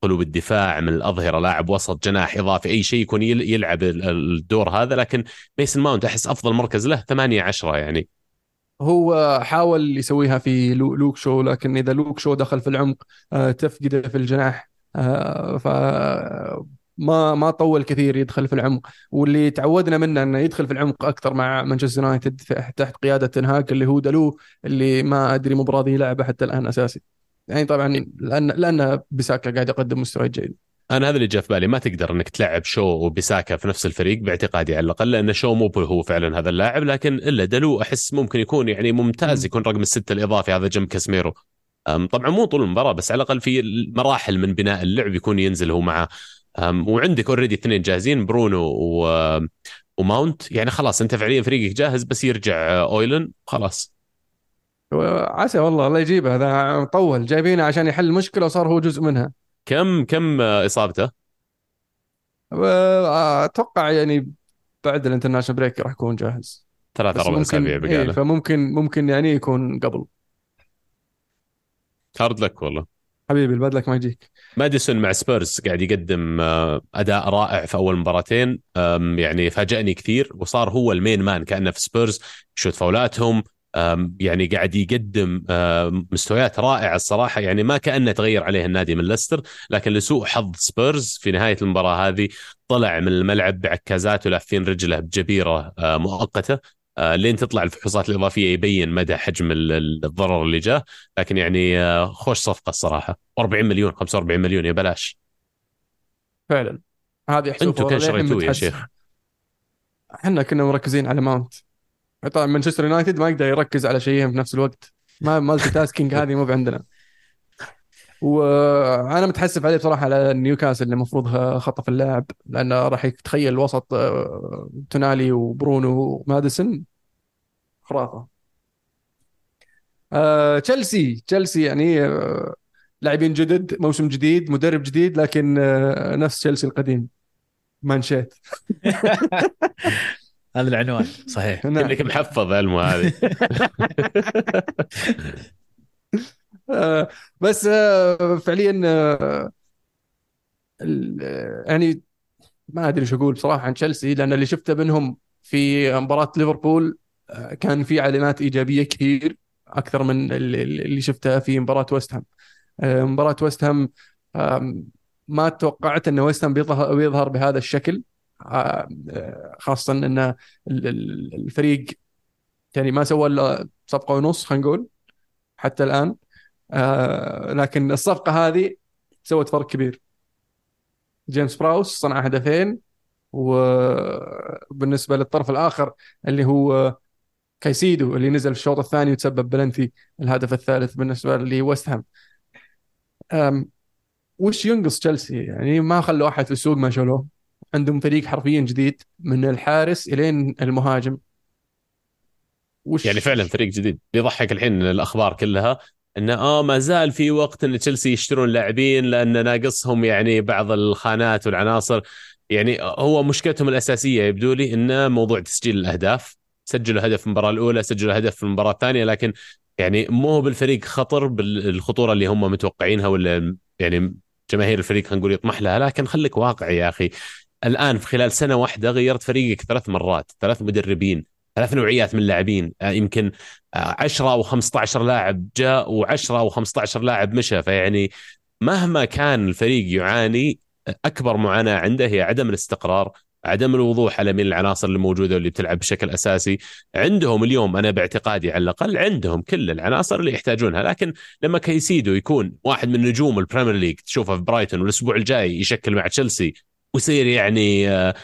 قلوب الدفاع من الأظهرة لاعب وسط جناح إضافي أي شيء يكون يل- يلعب ال- الدور هذا. لكن ميسن ماونت أحس أفضل مركز له 8 10 يعني. هو حاول يسويها في لو- لوك شو لكن إذا لوك شو دخل في العمق آه، تفقده في الجناح آه، ف ما ما طول كثير يدخل في العمق. واللي تعودنا منه إنه يدخل في العمق أكثر مع مانشستر يونايتد تحت قيادة تن هاج اللي هو دلو اللي ما أدري مو راضي يلعبه حتى الآن أساسي. يعني طبعا لأن لأن بيساكا قاعد يقدم مستوى جيد. أنا هذا اللي جاء في بالي. ما تقدر إنك تلعب شو وبيساكا في نفس الفريق باعتقادي على الأقل لأن شو مو هو فعلا هذا اللاعب لكن إلا دلو أحس ممكن يكون يعني ممتاز يكون رقم الستة الإضافي هذا جنب كاسميرو. طبعا مو طول المباراة بس على الأقل في مراحل من بناء اللعب يكون ينزل هو مع وعندك already اثنين جاهزين برونو و وماونت. يعني خلاص انت فعليا فريقك جاهز بس يرجع هويلند. خلاص. عسى والله الله يجيبه. هذا طول جايبينه عشان يحل المشكلة وصار هو جزء منها. كم كم إصابته؟ أتوقع يعني بعد ال international break راح يكون جاهز. ثلاث أربع اسابيع بقى إيه فممكن ممكن يعني يكون قبل. hard luck والله. حبيبي ال bad luck ما يجيك. ماديسون مع سبيرز قاعد يقدم آه، أداء رائع في أول مباراتين. يعني فاجأني كثير وصار هو ال main man كأنه في سبيرز يشوت فاولاتهم. يعني قاعد يقدم مستويات رائعة الصراحة. يعني ما كأنه تغير عليه النادي من ليستر لكن لسوء حظ سبيرز في نهاية المباراة هذه طلع من الملعب بعكازات ولافين رجله بجبيرة آه، مؤقتة. آه، لين تطلع الفحوصات الإضافية يبين مدى حجم الضرر اللي جاء. لكن يعني آه، خوش صفقة الصراحة. 40 مليون 45 مليون يا بلاش. فعلا. هذه أنتم كان شريتوه يا شيخ. إحنا كنا مركزين على ماونت. طبعا مانشستر يونايتد ما يقدر يركز على شيئين في نفس الوقت. ما multitasking هذه مو عندنا وأنا متحسف عليه بصراحة على نيوكاسل اللي المفروض خطف اللاعب لأنه راح يتخيل وسط آه، تونالي وبرونو وماديسون. خرافة. آه، تشيلسي تشيلسي يعني آه، لاعبين جدد موسم جديد مدرب جديد لكن نفس تشيلسي القديم. مانشيت. هذا العنوان صحيح. نعم. انك محفظ علمه هذه. آه، بس آه، فعليا آه، يعني ما أدري شو أقول بصراحة عن تشيلسي لأن اللي شفته منهم في مباراة ليفربول كان في علامات ايجابية كثير أكثر من اللي شفته في مباراة ويست هام. مباراة ويست هام ما توقعت إن ويست هام بيظهر بهذا الشكل. خاصة إن الفريق يعني ما سوى إلا صفقة ونص خلينا نقول حتى الآن. آه، لكن الصفقة هذه سوت فرق كبير. جيمس براوس صنع هدفين وبالنسبه للطرف الآخر اللي هو كايسيدو اللي نزل في الشوط الثاني وتسبب بلنتي الهدف الثالث بالنسبة لويست هام. وش ينقص تشيلسي؟ يعني ما خلوا احد في السوق ما شالوه. عندهم فريق حرفيا جديد من الحارس إلين المهاجم. وش يعني فعلا فريق جديد. يضحك الحين الأخبار كلها إنه آه ما زال في وقت إن تشيلسي يشترون لاعبين لأن ناقصهم يعني بعض الخانات والعناصر. يعني هو مشكلتهم الأساسية يبدو لي إنه موضوع تسجيل الأهداف. سجلوا هدف في المباراة الأولى سجلوا هدف في المباراة الثانية لكن يعني مو بالفريق خطر بالخطوره اللي هم متوقعينها ولا يعني جماهير الفريق خلينا نقول يطمح لها لكن خليك واقعي يا أخي. الآن في خلال سنة واحدة غيرت فريقك ثلاث مرات ثلاث مدربين ثلاث نوعيات من اللاعبين. آه، يمكن 10 أو 15 لاعب جاء و10 أو 15 لاعب مشى. فيعني مهما كان الفريق يعاني أكبر معاناة عنده هي عدم الاستقرار عدم الوضوح على مين العناصر الموجودة واللي بتلعب بشكل أساسي. عندهم اليوم أنا باعتقادي على الأقل عندهم كل العناصر اللي يحتاجونها لكن لما كايسيدو يكون واحد من نجوم البريمير ليج تشوفه في برايتون والأسبوع الجاي يشكل مع تشيلسي ويصير يعني آه،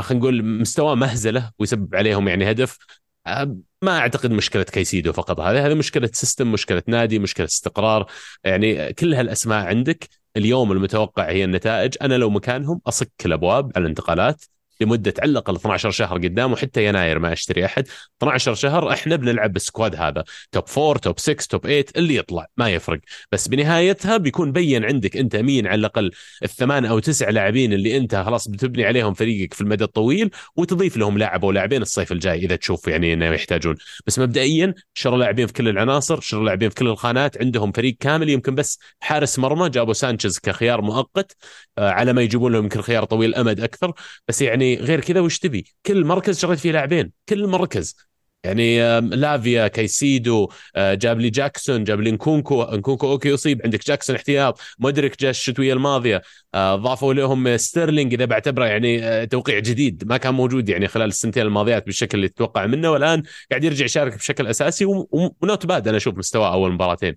خلينا نقول مستواه مهزلة ويسبب عليهم يعني هدف آه، ما أعتقد مشكلة كايسيدو فقط. هذه هذه مشكلة system مشكلة نادي مشكلة استقرار. يعني كل هالأسماء عندك اليوم المتوقع هي النتائج. أنا لو مكانهم أصك الأبواب على الانتقالات. لمدة على الاقل 12 شهر قدام وحتى يناير ما أشتري أحد. 12 شهر إحنا بنلعب بالسكواد هذا. توب 4 توب 6 توب 8 اللي يطلع ما يفرق. بس بنهايتها بيكون بين عندك أنت مين على الأقل الثمان أو تسع لاعبين اللي أنت خلاص بتبني عليهم فريقك في المدى الطويل وتضيف لهم لاعب أو لاعبين الصيف الجاي إذا تشوف يعني إنه يحتاجون. بس مبدئيا شروا لاعبين في كل العناصر شروا لاعبين في كل الخانات عندهم فريق كامل. يمكن بس حارس مرمى جابوا سانشيز كخيار مؤقت آه، على ما يجيبون لهم يمكن خيار طويل الامد أكثر. بس يعني غير كذا وش تبي؟ كل مركز شريت فيه لاعبين كل مركز يعني لافيا كايسيدو آه، جاب لي جاكسون جاب لي نكونكو نكونكو okay اصيب عندك جاكسون احتياط مدرك جاء الشتوية الماضية آه، ضافوا لهم ستيرلينج إذا بعتبره يعني آه، توقيع جديد ما كان موجود يعني خلال السنتين الماضيات بالشكل اللي تتوقع منه والآن قاعد يرجع يشارك بشكل أساسي و not bad أنا أشوف مستواه أول مباراتين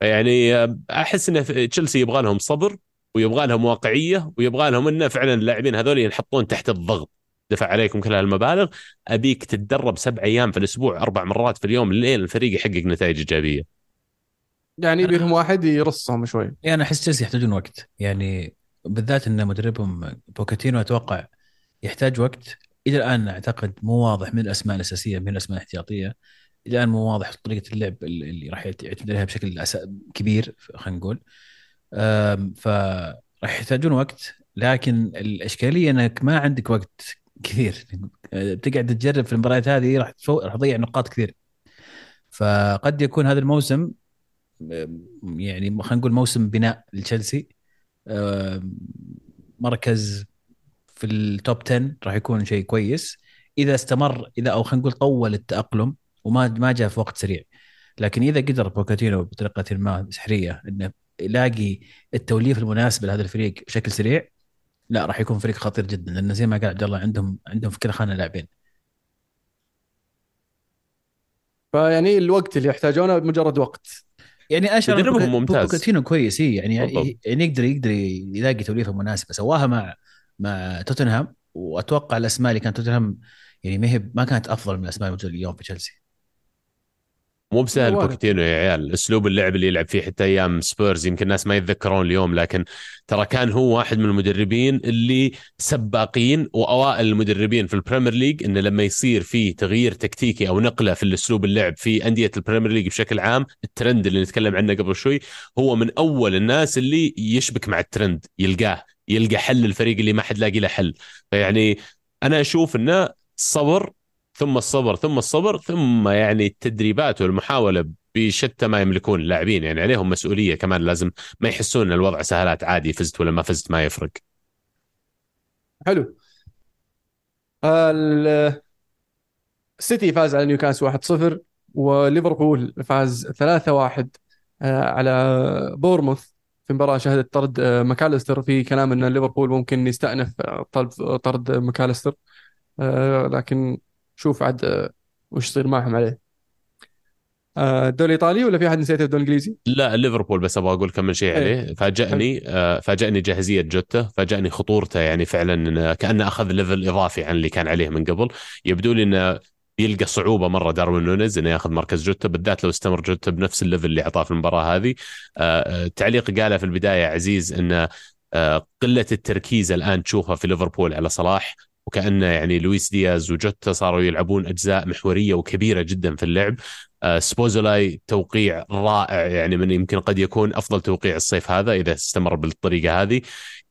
يعني أحس ان تشيلسي يبغى لهم صبر ويبغى لهم واقعية ويبغى لهم إنه فعلا اللاعبين هذول ينحطون تحت الضغط. دفع عليكم كل هالمبالغ. أبيك تتدرب سبع أيام في الأسبوع أربع مرات في اليوم لين الفريق يحقق نتائج إيجابية. يعني يبي لهم واحد يرصهم شوي. يعني أنا أحس تشيلسي يحتاجون وقت. يعني بالذات إن مدربهم بوكيتينو أتوقع يحتاج وقت. إلى الآن أعتقد مو واضح من الأسماء الأساسية من الأسماء الاحتياطية. إلى الآن مو واضح طريقة اللعب اللي اللي راح يعتمد عليها بشكل كبير خلينا نقول. فراح يحتاجون وقت لكن الإشكالية إنك ما عندك وقت كثير. أه، بتقعد تجرب في المباريات هذه راح. راح تضيع نقاط كثير. فقد يكون هذا الموسم يعني خلينا نقول موسم بناء لتشيلسي. مركز في ال top 10 راح يكون شيء كويس. إذا استمر إذا أو خلينا نقول طول التأقلم وما ما جاء في وقت سريع. لكن إذا قدر بوكيتينو بطريقة ما سحرية إنه يلاقي التوليفه المناسبه لهذا الفريق بشكل سريع؟ لا راح يكون فريق خطير جدا لأن زي ما قال عبد الله عندهم عندهم في كل خانة لاعبين. فيعني الوقت اللي يحتاجونه مجرد وقت. يعني أشعر مدربهم بوكا- ممتاز. بوكيتينو كويس يعني بالضبط. يعني يقدر يقدر يلاقي توليفة مناسبة. سواها مع مع توتنهام وأتوقع الأسماء اللي كانت توتنهام يعني ما هي ما كانت أفضل من الأسماء الموجوده اليوم في تشيلسي. مو بسهل وارد. بوكيتينو يا عيال أسلوب اللعب اللي يلعب فيه حتى أيام سبيرز يمكن الناس ما يتذكرون اليوم لكن ترى كان هو واحد من المدربين اللي سباقين وأوائل المدربين في البريمير ليج إنه لما يصير في تغيير تكتيكي أو نقلة في الأسلوب اللعب في أندية البريمير ليج بشكل عام الترند اللي نتكلم عنه قبل شوي هو من أول الناس اللي يشبك مع الترند يلقاه يلقى حل الفريق اللي ما حد لاقي له حل فيعني أنا أشوف إنه صبر ثم الصبر ثم الصبر ثم يعني التدريبات والمحاولة بشتى ما يملكون اللاعبين. يعني عليهم مسؤولية كمان لازم ما يحسون إن الوضع سهلات عادي فزت ولا ما فزت ما يفرق. حلو. ال- السيتي فاز على نيوكاسل 1-0 وليفربول فاز 3-1 آه، على بورنموث في مباراة شهدت طرد آه، ماكاليستر. في كلام إن ليفربول ممكن يستأنف آه، طرد طرد ماكاليستر لكن شوف عاد آه، وش يصير معهم عليه. آه، الدوري الإيطالي ولا في أحد نسيته الدوري الإنجليزي؟ لا ليفربول بس أبغى أقول كم من شيء حلو. عليه. فاجأني آه، فاجأني جاهزية جوتا. فاجأني خطورته يعني فعلا إنه كانه أخذ level إضافي عن اللي كان عليه من قبل. يبدو لي إنه يلقى صعوبة مرة داروين نونيز إنه ياخذ مركز جوتا بالذات لو استمر جوتا بنفس ال level اللي أعطاه في المباراة هذه. تعليق قاله في البداية عزيز إنه قلة التركيز الآن تشوفها في ليفربول على صلاح. وكانه يعني لويس دياز وجوتا صاروا يلعبون أجزاء محورية وكبيرة جدا في اللعب. آه، سبوزولاي توقيع رائع يعني من يمكن قد يكون أفضل توقيع الصيف هذا إذا استمر بالطريقة هذه.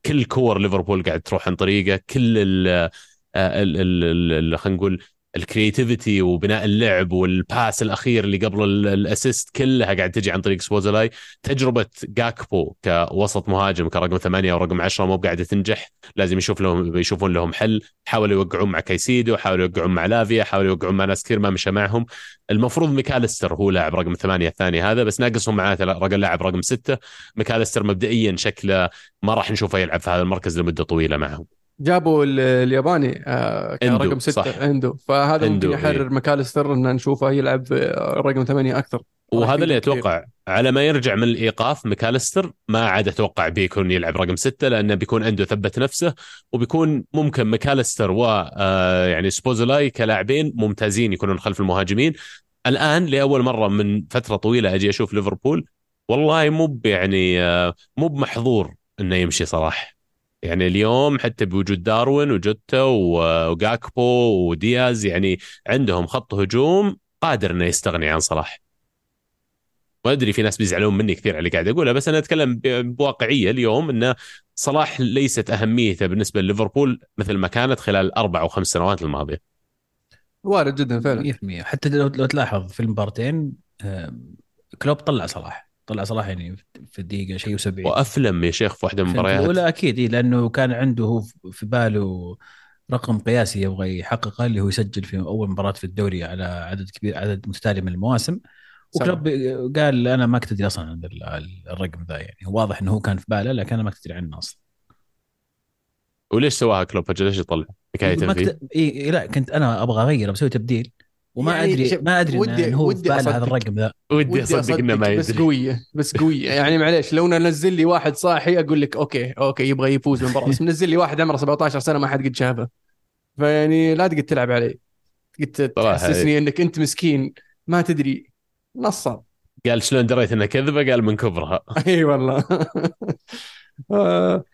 كل كور ليفربول قاعد تروح عن طريقه كل ال ال- خلينا نقول ال creativity وبناء اللعب وال pass الأخير اللي قبل ال- ال assist كلها قاعد تجي عن طريق سبوزولاي تجربة جاكبو كوسط مهاجم كرقم ثمانية ورقم عشرة مو قاعدة تنجح لازم يشوف لهم يشوفون لهم حل. حاولوا يوقعون مع كايسيدو حاولوا يوقعون مع لافيا حاولوا يوقعون مع ناس كثير ما مشى معهم. المفروض ميكاليستر هو لاعب رقم ثمانية الثاني هذا بس ناقصهم معاه رقم لاعب رقم ستة. ميكاليستر مبدئيا شكله ما راح نشوفه يلعب في هذا المركز لمدة طويلة معهم. جابوا ال- الياباني آه، رقم ستة صح. اندو فهذا إندو، ممكن يحرر ماكاليستر ان نشوفه يلعب آه، رقم ثمانية أكثر. وهذا اللي. أتوقع على ما يرجع من الإيقاف ميكاليستر ما عاد أتوقع بيكون يلعب رقم ستة لأنه بيكون عنده ثبت نفسه وبيكون ممكن ميكاليستر و آه، يعني سبوزولاي كلاعبين ممتازين يكونون خلف المهاجمين. الآن لأول مرة من فترة طويلة أجي أشوف ليفربول والله مو يعني مو بمحظور إنه يمشي صلاح يعني اليوم حتى بوجود داروين وجوتا وجاكبو ودياز يعني عندهم خط هجوم قادر إنه يستغني عن صلاح. ما أدري في ناس بيزعلون مني كثير على اللي قاعد أقوله بس أنا أتكلم بواقعية اليوم انه صلاح ليست أهميته بالنسبة لليفربول مثل ما كانت خلال الاربع أو خمس سنوات الماضية. وارد جدا فعلا. 100% حتى لو لو تلاحظ في المباراتين آم، كلوب طلع صلاح. طلع صلاح يعني في الدقيقة شيء و70 وأفلم يا شيخ في واحدة من المباريات. الاولى أكيد إيه، لأنه كان عنده هو في باله رقم قياسي يبغى يحققه اللي هو يسجل في أول مباراة في الدوري على عدد كبير عدد متتالي من المواسم وكلوب قال أنا ما كنت ادري أصلا عن الرقم ذا يعني. واضح إنه هو كان في باله لكن أنا ما كنت ادري عنه أصلا. وليش سواها كلوب؟ ليش يطلع؟ حكاية ما كنت إيه لا كنت أنا أبغى اغير بسوي تبديل. وما يعني ادري ما أدري ودي إن هو ودي في هذا الرقم ذا ودي اصدق إنه ما يدري بس قوية بس قوية. يعني معليش لو نزل لي واحد صاحي أقول لك okay okay يبغى يفوز بالمباراه بس منزل لي واحد عمره 17 سنة ما حد قد شافه. فيعني لا تقعد تلعب علي قلت تحسسني إنك أنت مسكين ما تدري. نصاب قال شلون دريت انها كذبة؟ قال من كبرها. إي والله.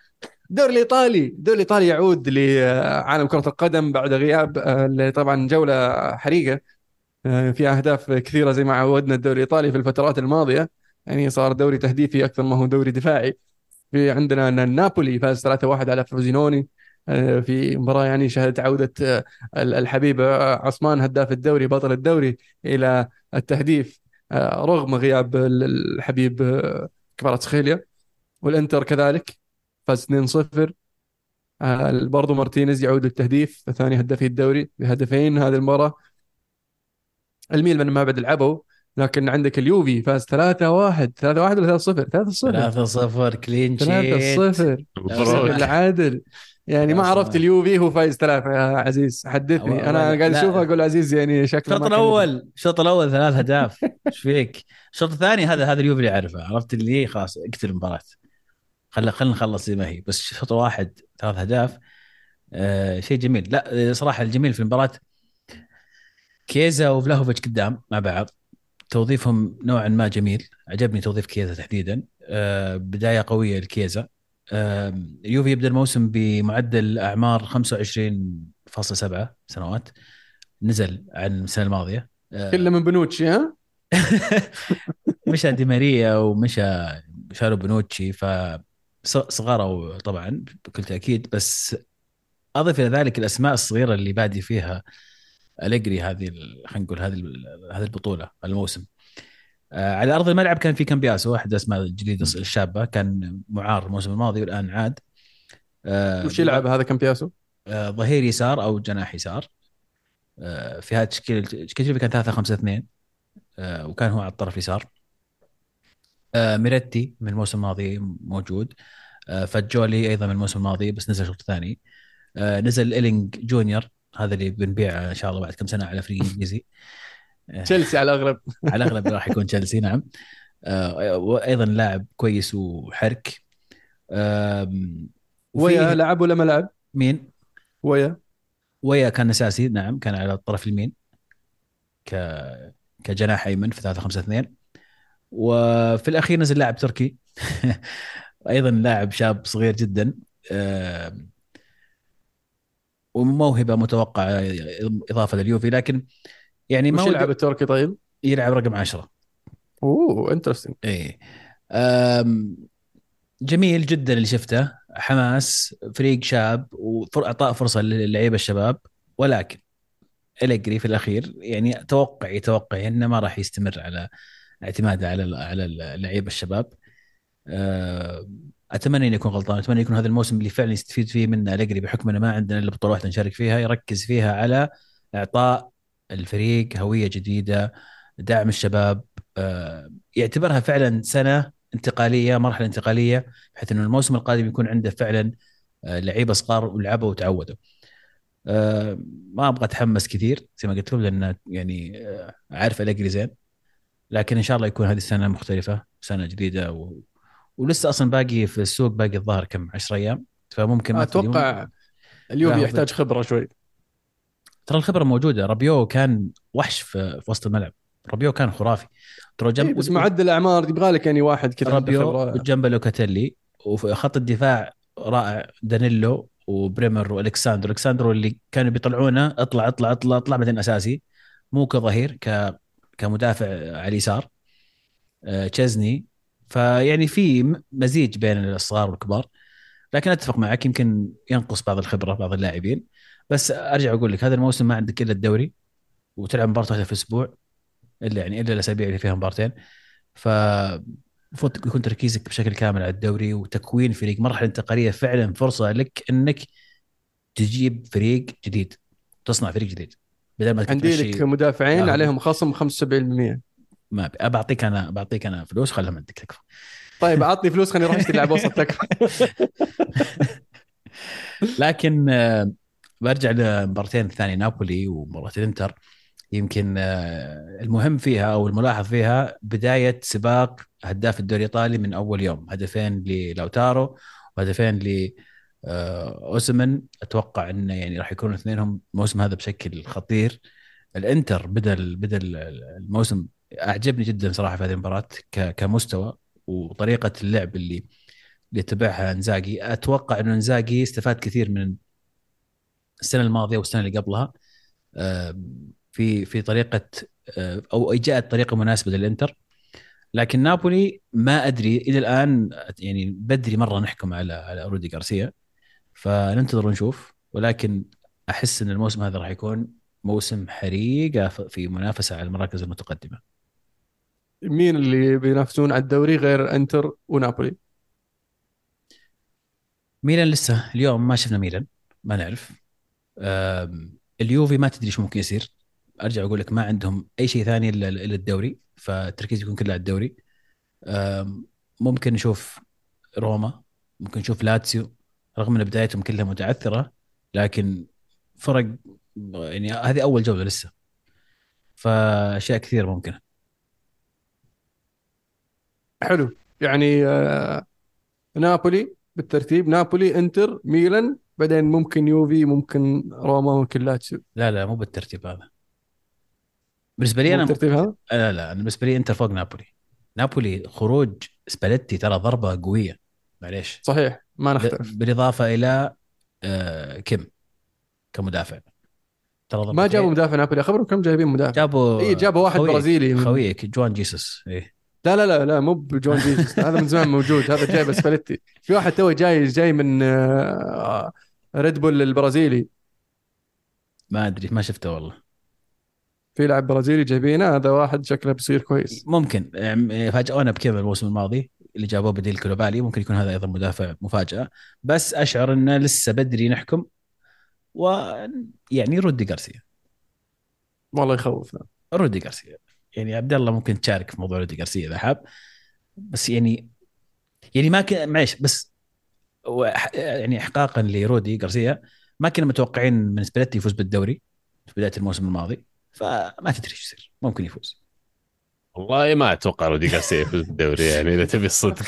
الدوري الإيطالي. الدوري الإيطالي يعود لعالم كرة القدم بعد غياب آه، طبعا جولة حريقة آه، في أهداف كثيرة زي ما عودنا الدوري الإيطالي في الفترات الماضية. يعني صار دوري تهديفي أكثر ما هو دوري دفاعي. في عندنا نابولي فاز 3-1 على فروزينوني آه، في مباراة يعني شهدت عودة الحبيب عثمان هداف الدوري بطل الدوري إلى التهديف رغم غياب الحبيب كفاراتسخيليا. والإنتر كذلك. فاز 2-0 آه برضو مارتينيز يعود للتهديف ثاني هدافي الدوري بهدفين هذه المباراة. الميلان ما بعد لعبوا لكن عندك اليوفي فاز 3-1 3-1 ولا 3-0 3-0 clean sheet 3-0 العادل يعني ما عرفت اليوفي هو فايز ثلاثة يا عزيز حدثني. أنا قاعد أشوفه أقول عزيز يعني شكله الشوط الأول الشوط الأول ثلاث أهداف. إيش فيك؟ الشوط الثاني هذا هذا اليوفي اللي أعرفه عرفت اللي خلاص اقتل المباراة. خلينا خلينا نخلص زي ما هي. بس شوط واحد ثلاث أهداف. آه شيء جميل. لا صراحة الجميل في المباراة كيزا وفلاهوفيتش قدام مع بعض. توظيفهم نوعا ما جميل. عجبني توظيف كيزا تحديدا. آه بداية قوية لكيزا. آه يوفي يبدأ الموسم بمعدل أعمار 25.7 سنوات. نزل عن السنة الماضية. آه كله من بنوتشي ها؟ مشى دي ماريا ومشى شارو بنوتشي. ف صغار طبعا بكل تأكيد بس أضف إلى ذلك الأسماء الصغيرة اللي بادي فيها أليجري هذه خلينا نقول هذه هذه البطولة الموسم. آه، على أرض الملعب كان في كامبياسو احد الاسماء الجديده الشابة كان معار الموسم الماضي والآن عاد. آه، وش يلعب هذا كامبياسو؟ آه، ظهير يسار أو جناح يسار. في هذا التشكيل التشكيل كان 3 5 2 وكان هو على الطرف اليسار. ميريتي من الموسم الماضي موجود. فاجولي أيضا من الموسم الماضي بس نزل شوط ثاني. آه نزل إلينج جونيور هذا اللي بنبيعه إن شاء الله بعد كم سنة على فريق إنجليزي. آه، تشيلسي على الاغلب على الاغلب راح يكون تشيلسي نعم. آه وأيضا لاعب كويس وحرك. ويا لعب ولا ما لعب؟ مين؟ ويا. ويا كان أساسي نعم كان على الطرف اليمين ك كجناح أيمن في 3 5 2 وفي الأخير نزل لاعب تركي. أيضا لاعب شاب صغير جدا وموهبة متوقعة إضافة لليوفي لكن يعني ما يلعب التركي طيب؟ يلعب رقم 10 أوه انترستنج اي جميل جدا اللي شفته حماس فريق شاب واعطاء فرصة للعيبة الشباب ولكن أليجري في الأخير يعني توقع يتوقع إنه ما راح يستمر على اعتماده على على اللعيبه الشباب. آه، أتمنى إني أكون غلطان أتمنى يكون هذا الموسم اللي فعلا يستفيد فيه منه الجري بحكم إنه ما عندنا إلا بطولة واحدة نشارك فيها يركز فيها على إعطاء الفريق هوية جديدة دعم الشباب آه، يعتبرها فعلا سنة انتقالية مرحلة انتقالية بحيث إنه الموسم القادم يكون عنده فعلا آه، لعيبة صغار ولعبوا وتعودوا. ما أبغى أتحمس كثير زي ما قلت لكم لأن يعني عارف الجري زين لكن إن شاء الله يكون هذه السنة مختلفة سنة جديدة و... ولسه أصلا باقي في السوق باقي الظاهر كم 10 أيام؟ فممكن ما أتوقع اليوم يحتاج خبرة شوي. ترى الخبرة موجودة. رابيو كان وحش في, في وسط الملعب. رابيو كان خرافي. ترى جنب إيه بس معدل الأعمار يبغى لك يعني واحد كذا رابيو جنبه لوكاتيلي وفي خط الدفاع رائع دانيلو وبريمر وألكساندرو. ألكساندرو اللي كانوا بيطلعونه اطلع اطلع اطلع اطلع بعدين أساسي. مو كظهير ك كمدافع على اليسار. آه، تشيزني فيعني في مزيج بين الصغار والكبار. لكن أتفق معك يمكن ينقص بعض الخبرة بعض اللاعبين. بس أرجع أقول لك هذا الموسم ما عندك إلا الدوري وتلعب مباراة واحدة في الأسبوع إلا يعني إلا الأسابيع اللي فيها مبارتين. ف المفروض يكون تركيزك بشكل كامل على الدوري وتكوين فريق مرحلة انتقالية فعلا فرصة لك إنك تجيب فريق جديد تصنع فريق جديد بدل ما عندي لك مدافعين آه. عليهم خصم 75% ما أبي- بعطيك أنا بعطيك أنا فلوس خلهم عندك تكفى. طيب عطني فلوس خليني أروح أشتري لاعب وسط تكفى. لكن آه، برجع لمباراتين الثانية نابولي ومباراة الإنتر. يمكن آه، المهم فيها أو الملاحظ فيها بداية سباق هداف الدوري الإيطالي من أول يوم. هدفين للاوتارو وهدفين ل آه، أوسمن. أتوقع انه يعني راح يكونوا اثنينهم الموسم هذا بشكل خطير. الإنتر بدا بدا الموسم أعجبني جدا صراحة في هذه المباراة كمستوى وطريقة اللعب اللي اللي اتبعها إنزاجي. أتوقع إنه إنزاجي استفاد كثير من السنة الماضية والسنة اللي قبلها في في طريقة آه، أو جاءت طريقة مناسبة للإنتر. لكن نابولي ما أدري إلى الآن يعني بدري مرة نحكم على على رودي غارسيا. فننتظر ونشوف. ولكن أحس إن الموسم هذا راح يكون موسم حريقه ف- في منافسة على المراكز المتقدمة. مين اللي بينافسون على الدوري غير انتر ونابولي؟ ميلان لسه. اليوم ما شفنا ميلان ما نعرف. اليوفي ما تدري شو ممكن يصير. أرجع أقول لك ما عندهم أي شيء ثاني إلا الدوري فالتركيز يكون كله على الدوري. ممكن نشوف روما ممكن نشوف لاتسيو. رغم إن بدايتهم كلها متعثرة لكن فرق يعني هذه أول جولة لسه. فأشياء كثير ممكنه حلو. يعني آه، نابولي بالترتيب. نابولي انتر ميلان بعدين ممكن يوفي ممكن روما ممكن لاتسيو. لا لا مو بالترتيب هذا. بالنسبة لي أنا بالترتيب هذا؟ لا لا بالنسبة لي انتر فوق نابولي. نابولي خروج سباليتي ترى ضربة قوية. معليش. صحيح. ما نختلف. بالإضافة إلى آه كيم كمدافع. ترى ما جابوا. مدافع نابولي. خبروا كم جايبين مدافع. جابوا اي جابوا واحد خويك- برازيلي من- خويك. جوان جيسوس. إيه. لا لا لا لا مو بجون جيسوس. هذا من زمان موجود هذا جاي بس فلتي في واحد تو جاي جاي من آه، Red Bull البرازيلي. ما أدري ما شفته والله. في لاعب برازيلي جايبينه هذا واحد شكله بيصير كويس. ممكن فاجئونا بكيم الموسم الماضي اللي جابوه بديل كوليبالي ممكن يكون هذا أيضا مدافع مفاجأة. بس أشعر إنه لسه بدري نحكم ويعني رودي غارسيا. والله يخوف ذا. رودي غارسيا. يعني عبد الله ممكن تشارك في موضوع رودي غارسيا إذا حاب. بس يعني يعني ما كان معليش بس يعني احقاقا لرودي غارسيا ما كنا متوقعين من سباليتي يفوز بالدوري في بداية الموسم الماضي فما تدري إيش يصير ممكن يفوز. والله ما أتوقع رودي غارسيا يفوز بالدوري يعني إذا تبي الصدق.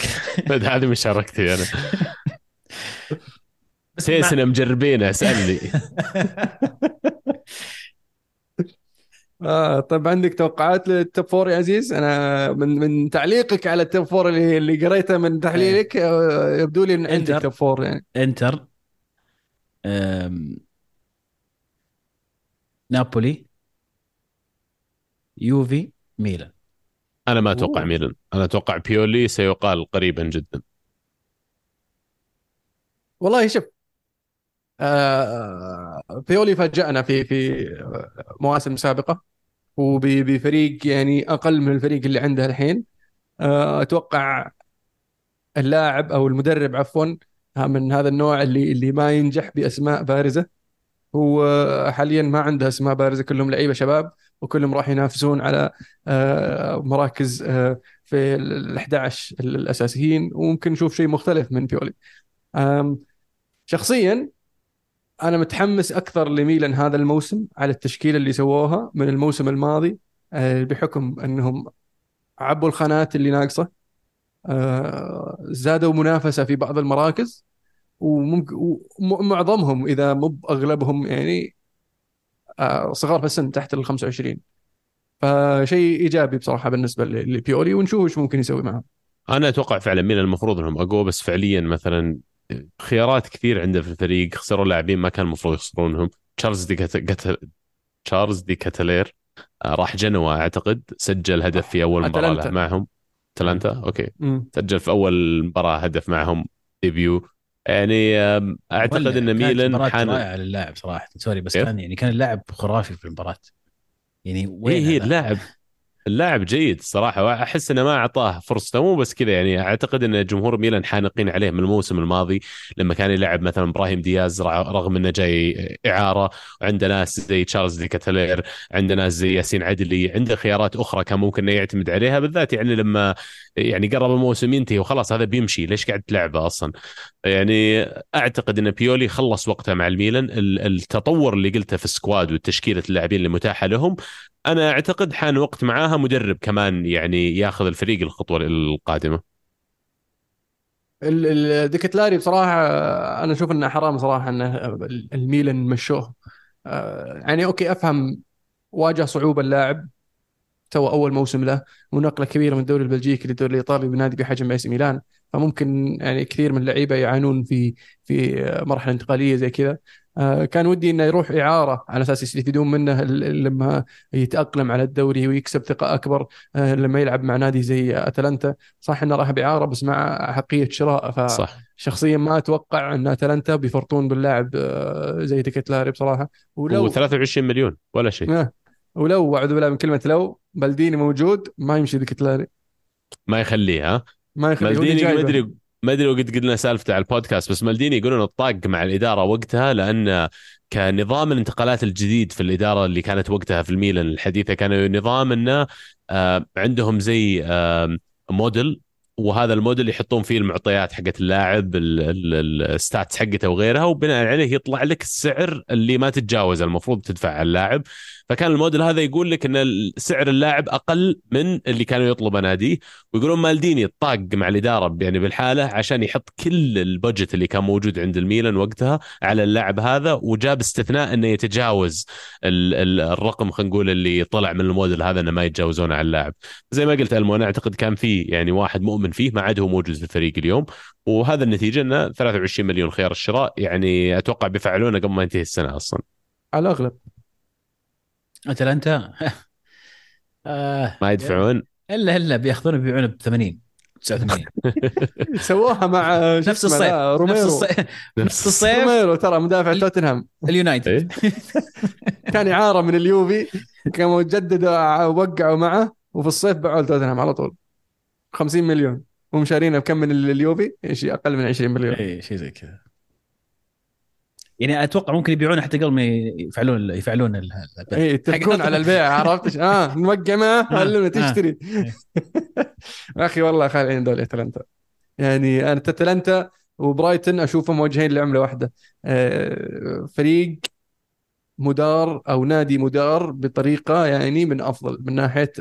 هذه مشاركتي أنا. بس مجربينه اسالني آه طيب عندك توقعات لل top four يا عزيز؟ أنا من من تعليقك على ال top four اللي اللي قريته من تحليلك آه يبدو لي إن عندك إنتر. top four يعني. إنتر. أم، نابولي. يوفي. ميلان. أنا ما أتوقع أوه. ميلان. أنا أتوقع بيولي سيقال قريبا جدا. والله شوف آه بيولي فاجأنا في في مواسم سابقة. وبفريق يعني أقل من الفريق اللي عنده الحين. آه أتوقع اللاعب أو المدرب عفوا من هذا النوع اللي اللي ما ينجح بأسماء بارزة. هو حاليا ما عنده أسماء بارزة كلهم لعيبة شباب وكلهم راح ينافسون على آه مراكز آه في ال 11 الأساسيين. وممكن نشوف شيء مختلف من بيولي. شخصيا أنا متحمس أكثر لميلان هذا الموسم على التشكيلة اللي سووها من الموسم الماضي آه، بحكم أنهم عبوا الخانات اللي ناقصة آه، زادوا منافسة في بعض المراكز ومعظمهم إذا مو اغلبهم يعني آه، صغار في السن تحت ال 25 فشيء إيجابي بصراحة بالنسبة لبيولي ونشوف إيش ممكن يسوي معهم. أنا أتوقع فعلا ميلان المفروض إنهم أقوى بس فعليا مثلا خيارات كثير عنده في الفريق. خسروا لاعبين ما كان المفروض يخسرونهم. تشارلز دي كت... كت... تشارلز دي كاتالير آه، راح جنوا أعتقد. سجل هدف في أول مباراة. له معهم. أتلانتا أوكي. مم. سجل في أول مباراة هدف معهم debut. يعني أعتقد إن ميلان حان رائعة للاعب صراحة. sorry بس؟ كان يعني كان اللاعب خرافي في المباراة. يعني وين هي؟ اللاعب اللاعب جيد الصراحه وأحس إنه ما أعطاه فرصته مو بس كذا يعني أعتقد إن جمهور ميلان حانقين عليه من الموسم الماضي لما كان يلعب مثلا إبراهيم دياز رغم إنه جاي إعارة وعنده ناس زي تشارلز دي كاتالير عنده ناس زي ياسين عدلي عنده خيارات أخرى كان ممكن إنه يعتمد عليها بالذات يعني لما يعني قرب الموسم ينتهي وخلاص هذا بيمشي ليش قاعد تلعبه أصلا؟ يعني أعتقد إن بيولي خلص وقته مع الميلان التطور اللي قلته في ال squad وتشكيلة اللاعبين اللي متاحة لهم أنا أعتقد حان وقت معاها مدرب كمان يعني ياخذ الفريق الخطوة القادمة. الديكتلاري بصراحة أنا أشوف إنه حرام صراحة إنه الميلان مشوه. آه، يعني أوكي أفهم واجه صعوبه اللاعب تو أول موسم له ونقلة كبيرة من الدوري البلجيكي للدوري الإيطالي بنادي بحجم إي ميلان. فممكن يعني كثير من اللعيبة يعانون في في مرحلة انتقالية زي كذا. كان ودي إنه يروح إعارة على أساس يستفيدون منه لما يتأقلم على الدوري ويكسب ثقة أكبر آه، لما يلعب مع نادي زي أتلانتا. صح إنه راح بإعارة بس مع حقية شراء فشخصيا شخصيا ما أتوقع إن أتلانتا بيفرطون باللاعب آه، زي ديكتلاري بصراحة. ولو 23 مليون ولا شيء. ولو اعوذ بالله من كلمة لو بلديني موجود ما يمشي ديكتلاري ما يخليه ما يخليه مالديني ما ادري ما أدري وقد قلنا سالفته على البودكاست بس مالديني يقولون طاق مع الإدارة وقتها لأن كان نظام الانتقالات الجديد في الإدارة اللي كانت وقتها في الميلان الحديثة كان نظام إنه آه، عندهم زي موديل وهذا الموديل يحطون فيه المعطيات حقت اللاعب ال stats حقته وغيرها وبناء عليه يطلع لك السعر اللي ما تتجاوز المفروض تدفع على اللاعب. فكان الموديل هذا يقول لك إن سعر اللاعب أقل من اللي كانوا يطلبه ناديه ويقولون مالديني طاق مع الاداره يعني بالحالة عشان يحط كل ال budget اللي كان موجود عند الميلان وقتها على اللاعب هذا وجاب استثناء إنه يتجاوز الرقم خلينا نقول اللي طلع من الموديل هذا إنه ما يتجاوزونه على اللاعب. زي ما قلت المو أنا أعتقد كان في يعني واحد مؤمن فيه ما عاد هو موجود في الفريق اليوم وهذا النتيجة إنه 23 مليون خيار الشراء يعني أتوقع بيفعلونه قبل ما ينتهي السنة أصلا. على الأغلب. أتلانتا؟ آه ما يدفعون؟ إلا إلا بيأخذون بيبيعون ب 80 89 سووها مع نفس الصيف روميرو. نفس الصيف نفس الصيف. روميرو ترى مدافع توتنهام. اليونايتد. إيه. كان اعاره من اليوفي كانوا جددوا وقعوا معه وفي الصيف باعوا توتنهام على طول. 50 مليون. هم شارينه بكم من اليوفي؟ شيء أقل من 20 مليون. اي شيء زي كذا. يعني أتوقع ممكن يبيعونه حتى قبل ما يفعلون يفعلون البيع. اي يتفقون على البيع عرفت آه نوقع معه علمنا آه. تشتري. أخي والله خالعين دول اتلانتا يعني أنا اتلانتا وبرايتن أشوفهم موجهين لعملة واحدة. آه، فريق مدار أو نادي مدار بطريقة يعني من أفضل من ناحية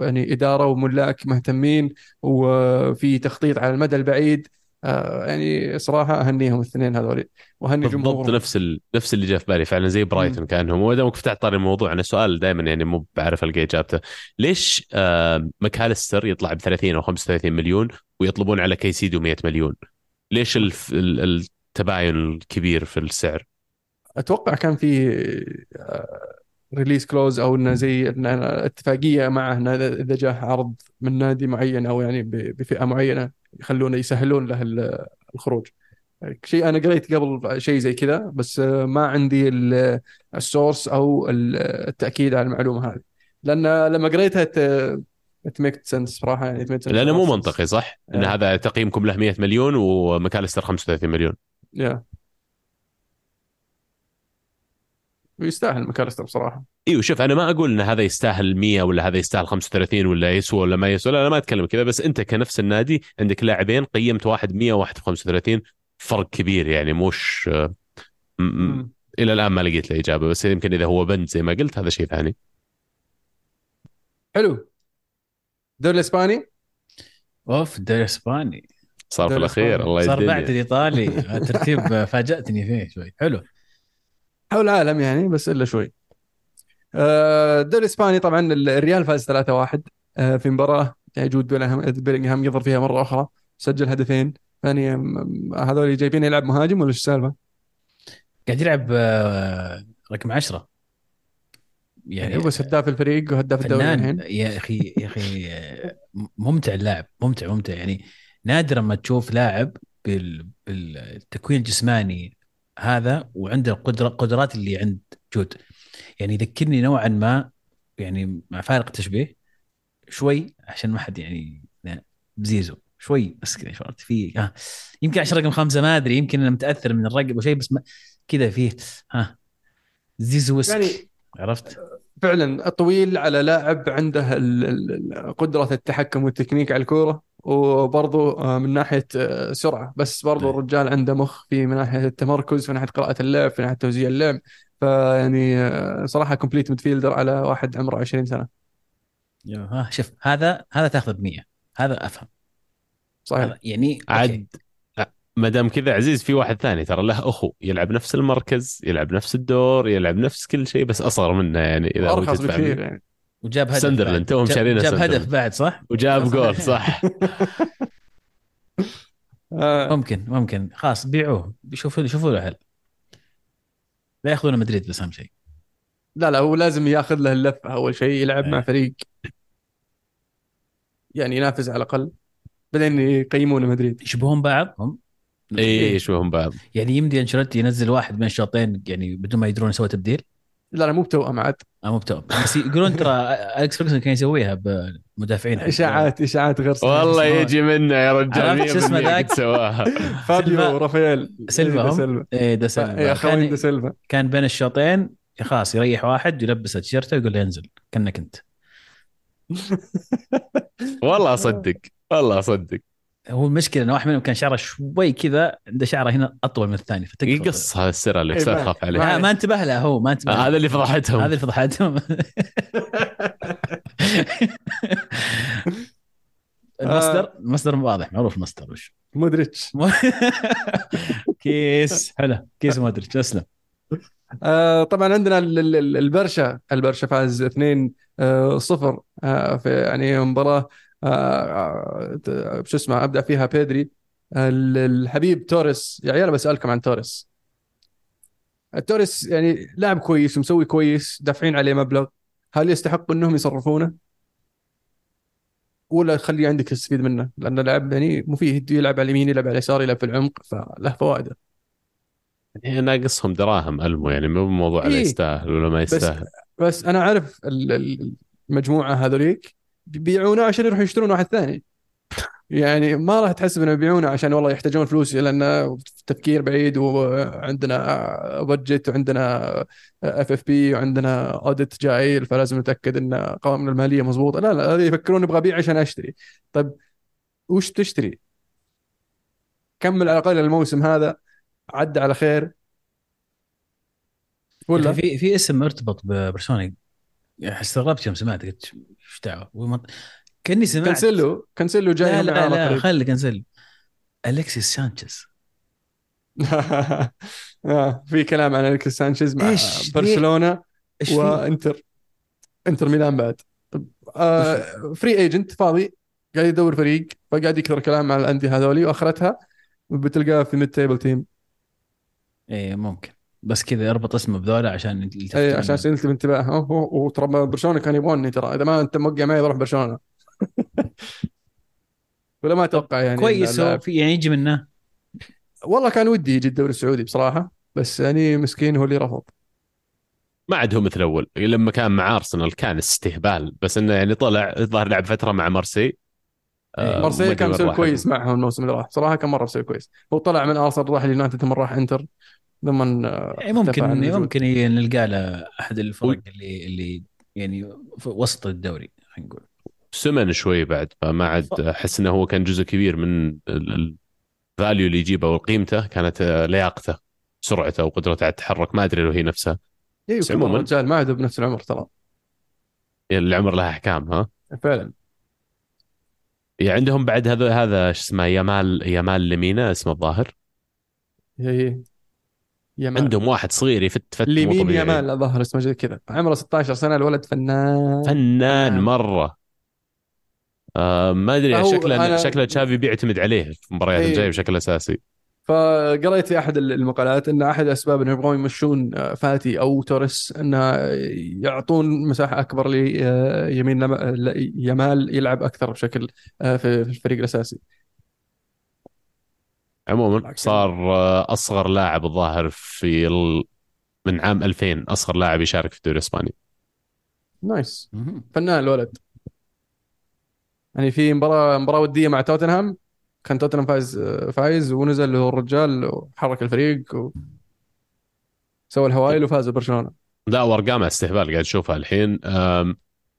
يعني إدارة وملاك مهتمين وفي تخطيط على المدى البعيد. آه، يعني صراحة أهنيهم الاثنين هذول وأهني جمهورهم. بالضبط نفس ال... نفس اللي جاء في بالي فعلا زي برايتون كأنهم. وما دامك فتحت طاري الموضوع أنا سؤال دائما يعني مو بعرف ألقى إجابته. ليش آه ماكاليستر يطلع ب 30 أو 35 مليون ويطلبون على كيسيدو 100 مليون؟ ليش الف... التباين الكبير في السعر؟ أتوقع كان في release clause أو إنه زي إن اتفاقية معه إنه اذا جاه عرض من نادي معين أو يعني بفئة معينة يخلونه يسهلون له الخروج شيء أنا قريت قبل شيء زي كذا بس ما عندي السورس أو التأكيد على المعلومة هذه لأن لما قريتها تميك سنس صراحة يعني لأنه مو منطقي صح؟ إن. هذا تقييمكم له 100 مليون ومكالستر 35 مليون يا yeah. ويستاهل ماكاليستر بصراحة. إيوه شوف أنا ما أقول إن هذا يستاهل 100 ولا هذا يستاهل 35 ولا يسوى ولا ما يسوى لا أنا ما أتكلم كذا بس أنت كنفس النادي عندك لاعبين قيمت واحد 100 وواحد 35 فرق كبير يعني مش م- م- إلى الآن ما لقيت له إجابة بس يمكن إذا هو بند زي ما قلت هذا شيء ثاني. حلو. الدوري الإسباني؟ أوف الدوري الإسباني. صار في الأخير الله يديني صار بعد الإيطالي. ترتيب فاجأتني فيه شوي. حلو. حول العالم يعني بس إلا شوي. آه، الدوري الإسباني طبعا الريال فاز 3-1 آه، في مباراة جود بيلينغهام يظهر فيها مرة أخرى سجل هدفين. ثاني هذول جايبين يلعب مهاجم ولا إيش السالفة؟ قاعد يلعب آه، رقم 10 يعني هو بس هداف الفريق وهداف الدوري الحين. يا أخي يا أخي ممتع اللاعب ممتع ممتع. يعني نادرا ما تشوف لاعب بالتكوين الجسماني هذا وعنده القدره قدرات اللي عند جود. يعني يذكرني نوعا ما يعني مع فارق تشبيه شوي عشان ما حد يعني بزيزو. شوي بس كذا شعرت فيه ها يمكن عشان رقم خمسة ما أدري يمكن أنا متأثر من الرقم أو شيء بس ما كذا فيه ها زيزو وسك يعني عرفت؟ فعلا طويل على لاعب عنده قدرة التحكم والتكنيك على الكورة. وبرضه آه، من ناحية آه، سرعة. بس برضه إيه. الرجال عنده مخ في من ناحية التمركز في ناحية قراءة اللعب في ناحية توزيع اللعب. فيعني آه، صراحة complete midfielder على واحد عمره 20 سنة. ها شوف هذا هذا تاخذ ب 100 هذا أفهم. صحيح. هذا يعني. عاد ما دام كذا عزيز في واحد ثاني ترى له أخو يلعب نفس المركز يلعب نفس الدور يلعب نفس كل شيء بس أصغر منه يعني إذا تفهمني. بكثير يعني. وجاب هدف سندرلاند،. توهم شارينه جاب. هدف بعد صح؟ وجاب جول صح. ممكن ممكن. خلاص بيعوه. شوفوا شوفوا له حل. لا ياخذون مدريد بس أهم شيء. لا لا هو لازم ياخذ له اللفة أول شيء يلعب مع إيه. فريق يعني ينافس على الأقل. بعدين يقيمونه مدريد. يشبهون بعض؟ هم؟ اي يشبهون بعض. يعني يمدي أنشيلوتي ينزل واحد من الشوطين يعني بدون ما يدرون يسوي تبديل؟ لا لا مو بتوأم عاد. آه مو بتوأم بس يقولون ترى أليكس فيرجسون كان يسويها بمدافعين إشاعات إشاعات غير صحيحة. والله يجي منه يا رجال شو اسمه 100% ذاك؟ سواها. فابيو سيلفا- ورافائيل سيلفا إيه، دا؟ سيلفا اخوين دا سيلفا كان بين الشوطين خلاص يريح واحد يلبسه تيشيرته ويقول له انزل كأنك أنت. والله أصدق والله أصدق. هو المشكلة إن واحد منهم كان شعره شوي كذا عنده شعره هنا أطول من الثاني فتقفل يقص هذا السر اللي إيه، لا معك. تخاف عليه. لا ما انتبه له هو ما انتبه آه، له. هذا اللي فضحتهم. هذا اللي فضحتهم. المصدر؟ المصدر واضح معروف المصدر وش؟ مودريتش. case حلو. case مودريتش اسلم آه طبعا عندنا ال- ال- ال- البرشا. البرشا فاز 2 آه صفر آه في يعني مباراة آه آه شو اسمه أبدأ فيها بيدري. ال- الحبيب توريس يا عيال بسالكم عن توريس. توريس يعني لاعب كويس ومسوي كويس دافعين عليه مبلغ. هل يستحق إنهم يصرفونه؟ ولا خليه عندك تستفيد منه؟ لأنه لاعب يعني مفيد يلعب على اليمين يلعب على اليسار يلعب في العمق فله فوائده. يعني ناقصهم دراهم ألمو يعني مو موضوع على إيه. يستاهل ولا ما بس يستاهل. بس أنا عارف ال- ال- المجموعة هذوليك. بيبيعونه عشان يروحوا يشترون واحد ثاني. يعني ما راح تحسب انه يبيعونه عشان والله يحتاجون فلوس لأن تفكير بعيد وعندنا بادجت وعندنا FFP وعندنا audit جاي فلازم نتأكد إن قوائمنا المالية مضبوطة. لا لا يفكرون أبغى أبيع عشان أشتري. طيب وش تشتري؟ كمل على الاقل الموسم هذا؟ عدى على خير؟ ولا؟ في في اسم مرتبط ببرشلونه يعني استغربت يوم سمعت قلت إيش دعوه وما- كأني سمعت كانسيلو كانسيلو جاي لا لا لا. خلي cancel الكسيس سانشيز. آه، في كلام عن اليكس سانشيز مع إيش؟ برشلونة في وإنتر. إنتر ميلان بعد. آه free agent فاضي قاعد يدور فريق فقاعد يكثر كلام عن الأندية هذولي وأخرتها بتلقاه في mid table team إيه ممكن. بس كذا اربط اسمه بذولا عشان إيه عشان انتباه. هو- وترى برشلونة كان يبغوني ترى. إذا ما أنت موقع معي بروح برشلونة. ولا ما أتوقع يعني كويس هو في يعني يجي منه. والله كان ودي يجي الدوري السعودي بصراحة بس يعني مسكين هو اللي رفض. ما عاد هو مثل أول. لما كان مع أرسنال كان استهبال بس إنه يعني طلع الظاهر لعب فترة مع مارسي. آه، ما مارسيل أدري كان مسوي. كويس معهم الموسم اللي راح. صراحة كان مرة مسوي كويس. هو طلع من أرسنال راح اليونايتد ثم راح إنتر. اختفى عن ممكن. ممكن نلقى له أحد الفرق اللي اللي يعني في وسط الدوري خلينا نقول. سمن شوي بعد فما عاد أحس إنه هو كان جزء كبير من الفاليو اللي يجيبه وقيمته كانت لياقته سرعته وقدرته على التحرك ما أدري لو هي نفسها. أيوه عموماً. الرجال ما عاد بنفس العمر ترى. يعني العمر لها أحكام ها؟ فعلا. يعني عندهم بعد هذا هذا شو اسمه يامال يامال لمينا اسمه الظاهر. هي يامال عندهم واحد صغير يفت فت لمين. يامال الظاهر اسمه زي كذا عمره 16 سنة الولد فنان فنان. مرة آه ما أدري شكله أنا- شكله تشافي بيعتمد عليه في المباريات إيه. الجاية بشكل أساسي فقريت في أحد المقالات إن أحد الاسباب انهم يبغون يمشون آه، فاتي أو توريس انه يعطون مساحة أكبر ليمين يامال يلعب أكثر بشكل آه، في الفريق الأساسي عموما صار آه، أصغر لاعب الظاهر في ال... من عام 2000 أصغر لاعب يشارك في الدوري الإسباني. nice. فنان الولد. يعني في مباراة مباراة ودية مع توتنهام. كان توتنهام فايز فايز ونزل له الرجال وحرك الفريق و... سوى الهوايل وفازوا برشلونة. لا وأرقام استهبال قاعد اشوفها الحين. أم،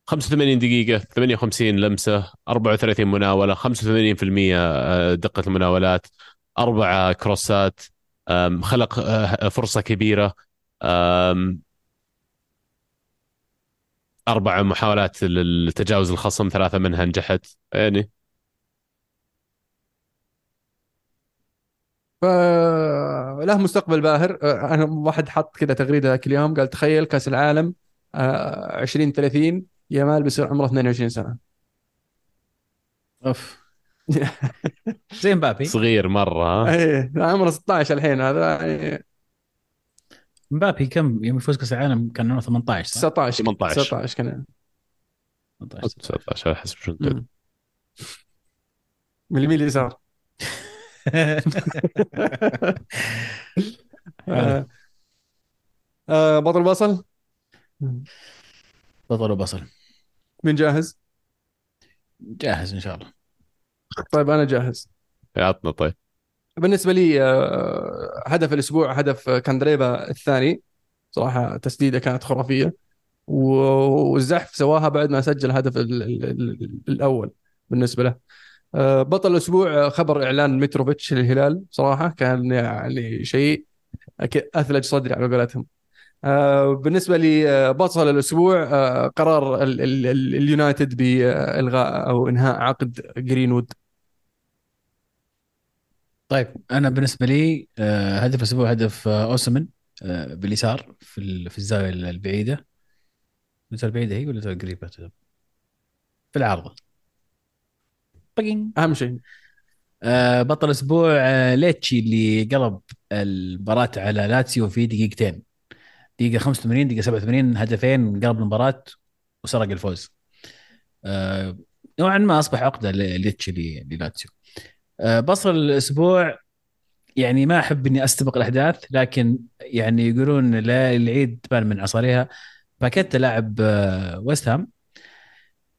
85 دقيقة 58 لمسة 34 مناولة 85% آه، دقة المناولات. أربعة كروسات خلق آه، فرصة كبيرة أم، أربع محاولات لتجاوز الخصم ثلاثة منها نجحت. يعني فله مستقبل باهر. آه، أنا واحد حط كذا تغريدة ذاك اليوم قال تخيل كأس العالم آه، 2030 يامال بيصير عمره 22 سنة. أوف. زي مبابي صغير مرة ها إيه عمره 16 الحين هذا يعني مبابي كم يوم يفوز كأس العالم كان عمره 18 صح؟ 19 18. 19 كان 18 19 حسب شو انت. من اليمين اليسار آه، آه، بطل بصل بطل وبصل مين جاهز؟ جاهز إن شاء الله طيب أنا جاهز. عطنا طيب. بالنسبة لي آه، هدف الأسبوع هدف كاندريبا الثاني. صراحة تسديدة كانت خرافية. والزحف سواها بعد ما سجل الهدف ال- ال- ال- الأول بالنسبة له. آه، بطل الأسبوع خبر إعلان متروفيتش للهلال. صراحة كان يعني شيء أثلج صدري على قولتهم. آه، بالنسبة لي آه، بطل الأسبوع قرار ال- ال- ال- اليونايتد بإلغاء أو إنهاء عقد جرينوود. طيب أنا بالنسبة لي آه، هدف الأسبوع هدف آه، أوسمن آه، باليسار في ال- في الزاوية البعيدة. الزاوية البعيدة هي ولا القريبة؟ في العارضة. أهم شيء. آه، بطل الأسبوع آه، ليتشي اللي قلب المباراة على لاتسيو في دقيقتين. دقيقة 85 دقيقة 87 هدفين قلب المباراة وسرق الفوز. آه، نوعا ما أصبح عقدة ل- ليتشي ل- للاتسيو. بطل الأسبوع يعني ما أحب إني أستبق الأحداث لكن يعني يقولون لا العيد تبان من عصاريها باكيتا لاعب آه، ويست هام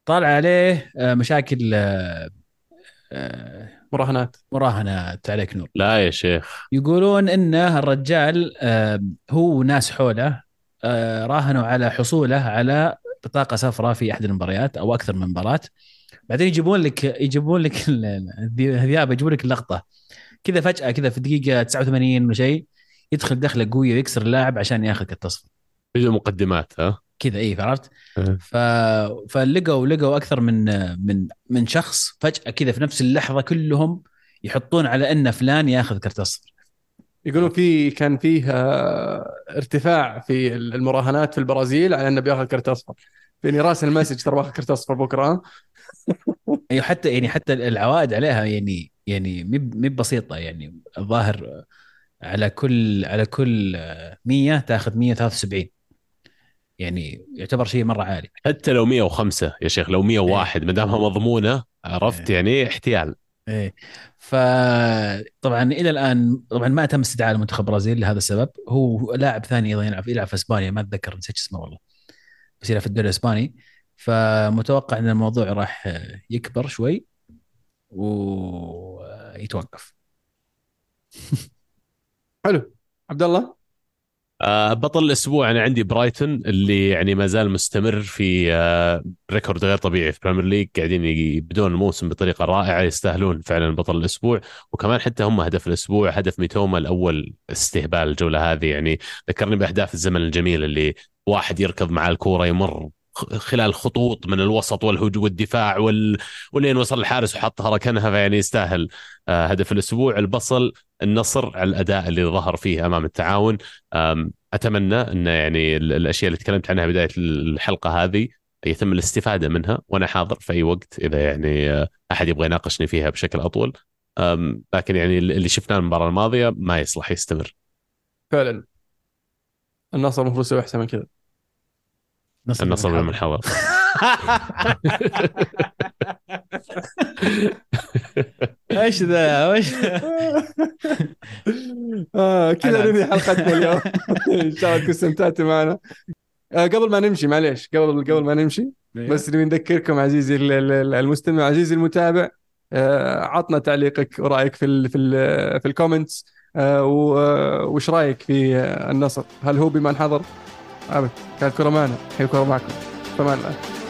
طالع عليه آه، مشاكل آه، آه، مراهنات. مراهنه عليك نور. لا يا شيخ. يقولون انه الرجال آه، هو وناس حوله آه، راهنوا على حصوله على بطاقة صفراء في أحد المباريات أو أكثر من مباراة. بعدين يجيبون لك يجيبون لك ال- ال- الذئاب يجيبون لك اللقطة. كذا فجأة كذا في الدقيقه 89 ولا شيء يدخل دخلة قوية ويكسر اللاعب عشان ياخذ كرت اصفر بدون مقدمات ها؟ كذا إيه عرفت؟ أه. ف... فلقوا لقوا أكثر من من من شخص فجأة كذا في نفس اللحظة كلهم يحطون على أن فلان ياخذ كرت أصفر. يقولون في كان فيه آه، ارتفاع في المراهنات في البرازيل على أنه بياخذ كرت أصفر. فيني راسل المسج ترى باخذ كرت أصفر بكرة أيوه حتى يعني حتى العوائد عليها يعني يعني مي بسيطة يعني. الظاهر على كل على كل 100 تاخذ 173 يعني يعتبر شيء مرة عالي. حتى لو 105 يا شيخ لو 101 ما دامها مضمونة عرفت؟ إيه. يعني احتيال. إيه. فطبعا إلى الآن طبعا ما تم استدعاء المنتخب البرازيل لهذا السبب. هو لاعب ثاني أيضا يلعب يلعب في إسبانيا ما أتذكر نسيت اسمه والله. بس يلعب في الدوري الإسباني. فمتوقع إن الموضوع راح يكبر شوي ويتوقف. حلو. عبد الله آه، بطل الأسبوع أنا عندي برايتون اللي يعني ما زال مستمر في آه، record غير طبيعي في Premier League قاعدين يبدون الموسم بطريقة رائعة يستاهلون فعلا بطل الأسبوع. وكمان حتى هم هدف الأسبوع هدف ميتوما الأول استهبال الجولة هذه. يعني ذكرني بأهداف الزمن الجميل اللي واحد يركض مع الكورة يمر خلال خطوط من الوسط والهجوم والدفاع وال... ولين وصل الحارس وحطها ركنها فيعني يستاهل آه، هدف الأسبوع. البصل النصر على الأداء اللي ظهر فيه أمام التعاون. أتمنى إن يعني ال- الأشياء اللي تكلمت عنها بداية الحلقة هذه يتم الاستفادة منها وأنا حاضر في أي وقت إذا يعني آه، أحد يبغى يناقشني فيها بشكل أطول. لكن يعني اللي شفناه المباراة الماضية ما يصلح يستمر. فعلا. النصر المفروض يسوي أحسن من كذا. النصر من حضر إيش ذا؟ إيش؟ آه كذا ننهي حلقتنا اليوم. ان شاء الله تكونوا استمتعتوا معنا. آه قبل ما نمشي معليش قبل قبل ما نمشي بس نبي نذكركم عزيزي ال- ال- المستمع عزيزي المتابع آه، عطنا تعليقك ورأيك في ال في ال في ال comments آه، وش رأيك في النصر؟ هل هو بمن حضر أبد. كانت كره معنا. الحين الكره معكم. فمان الله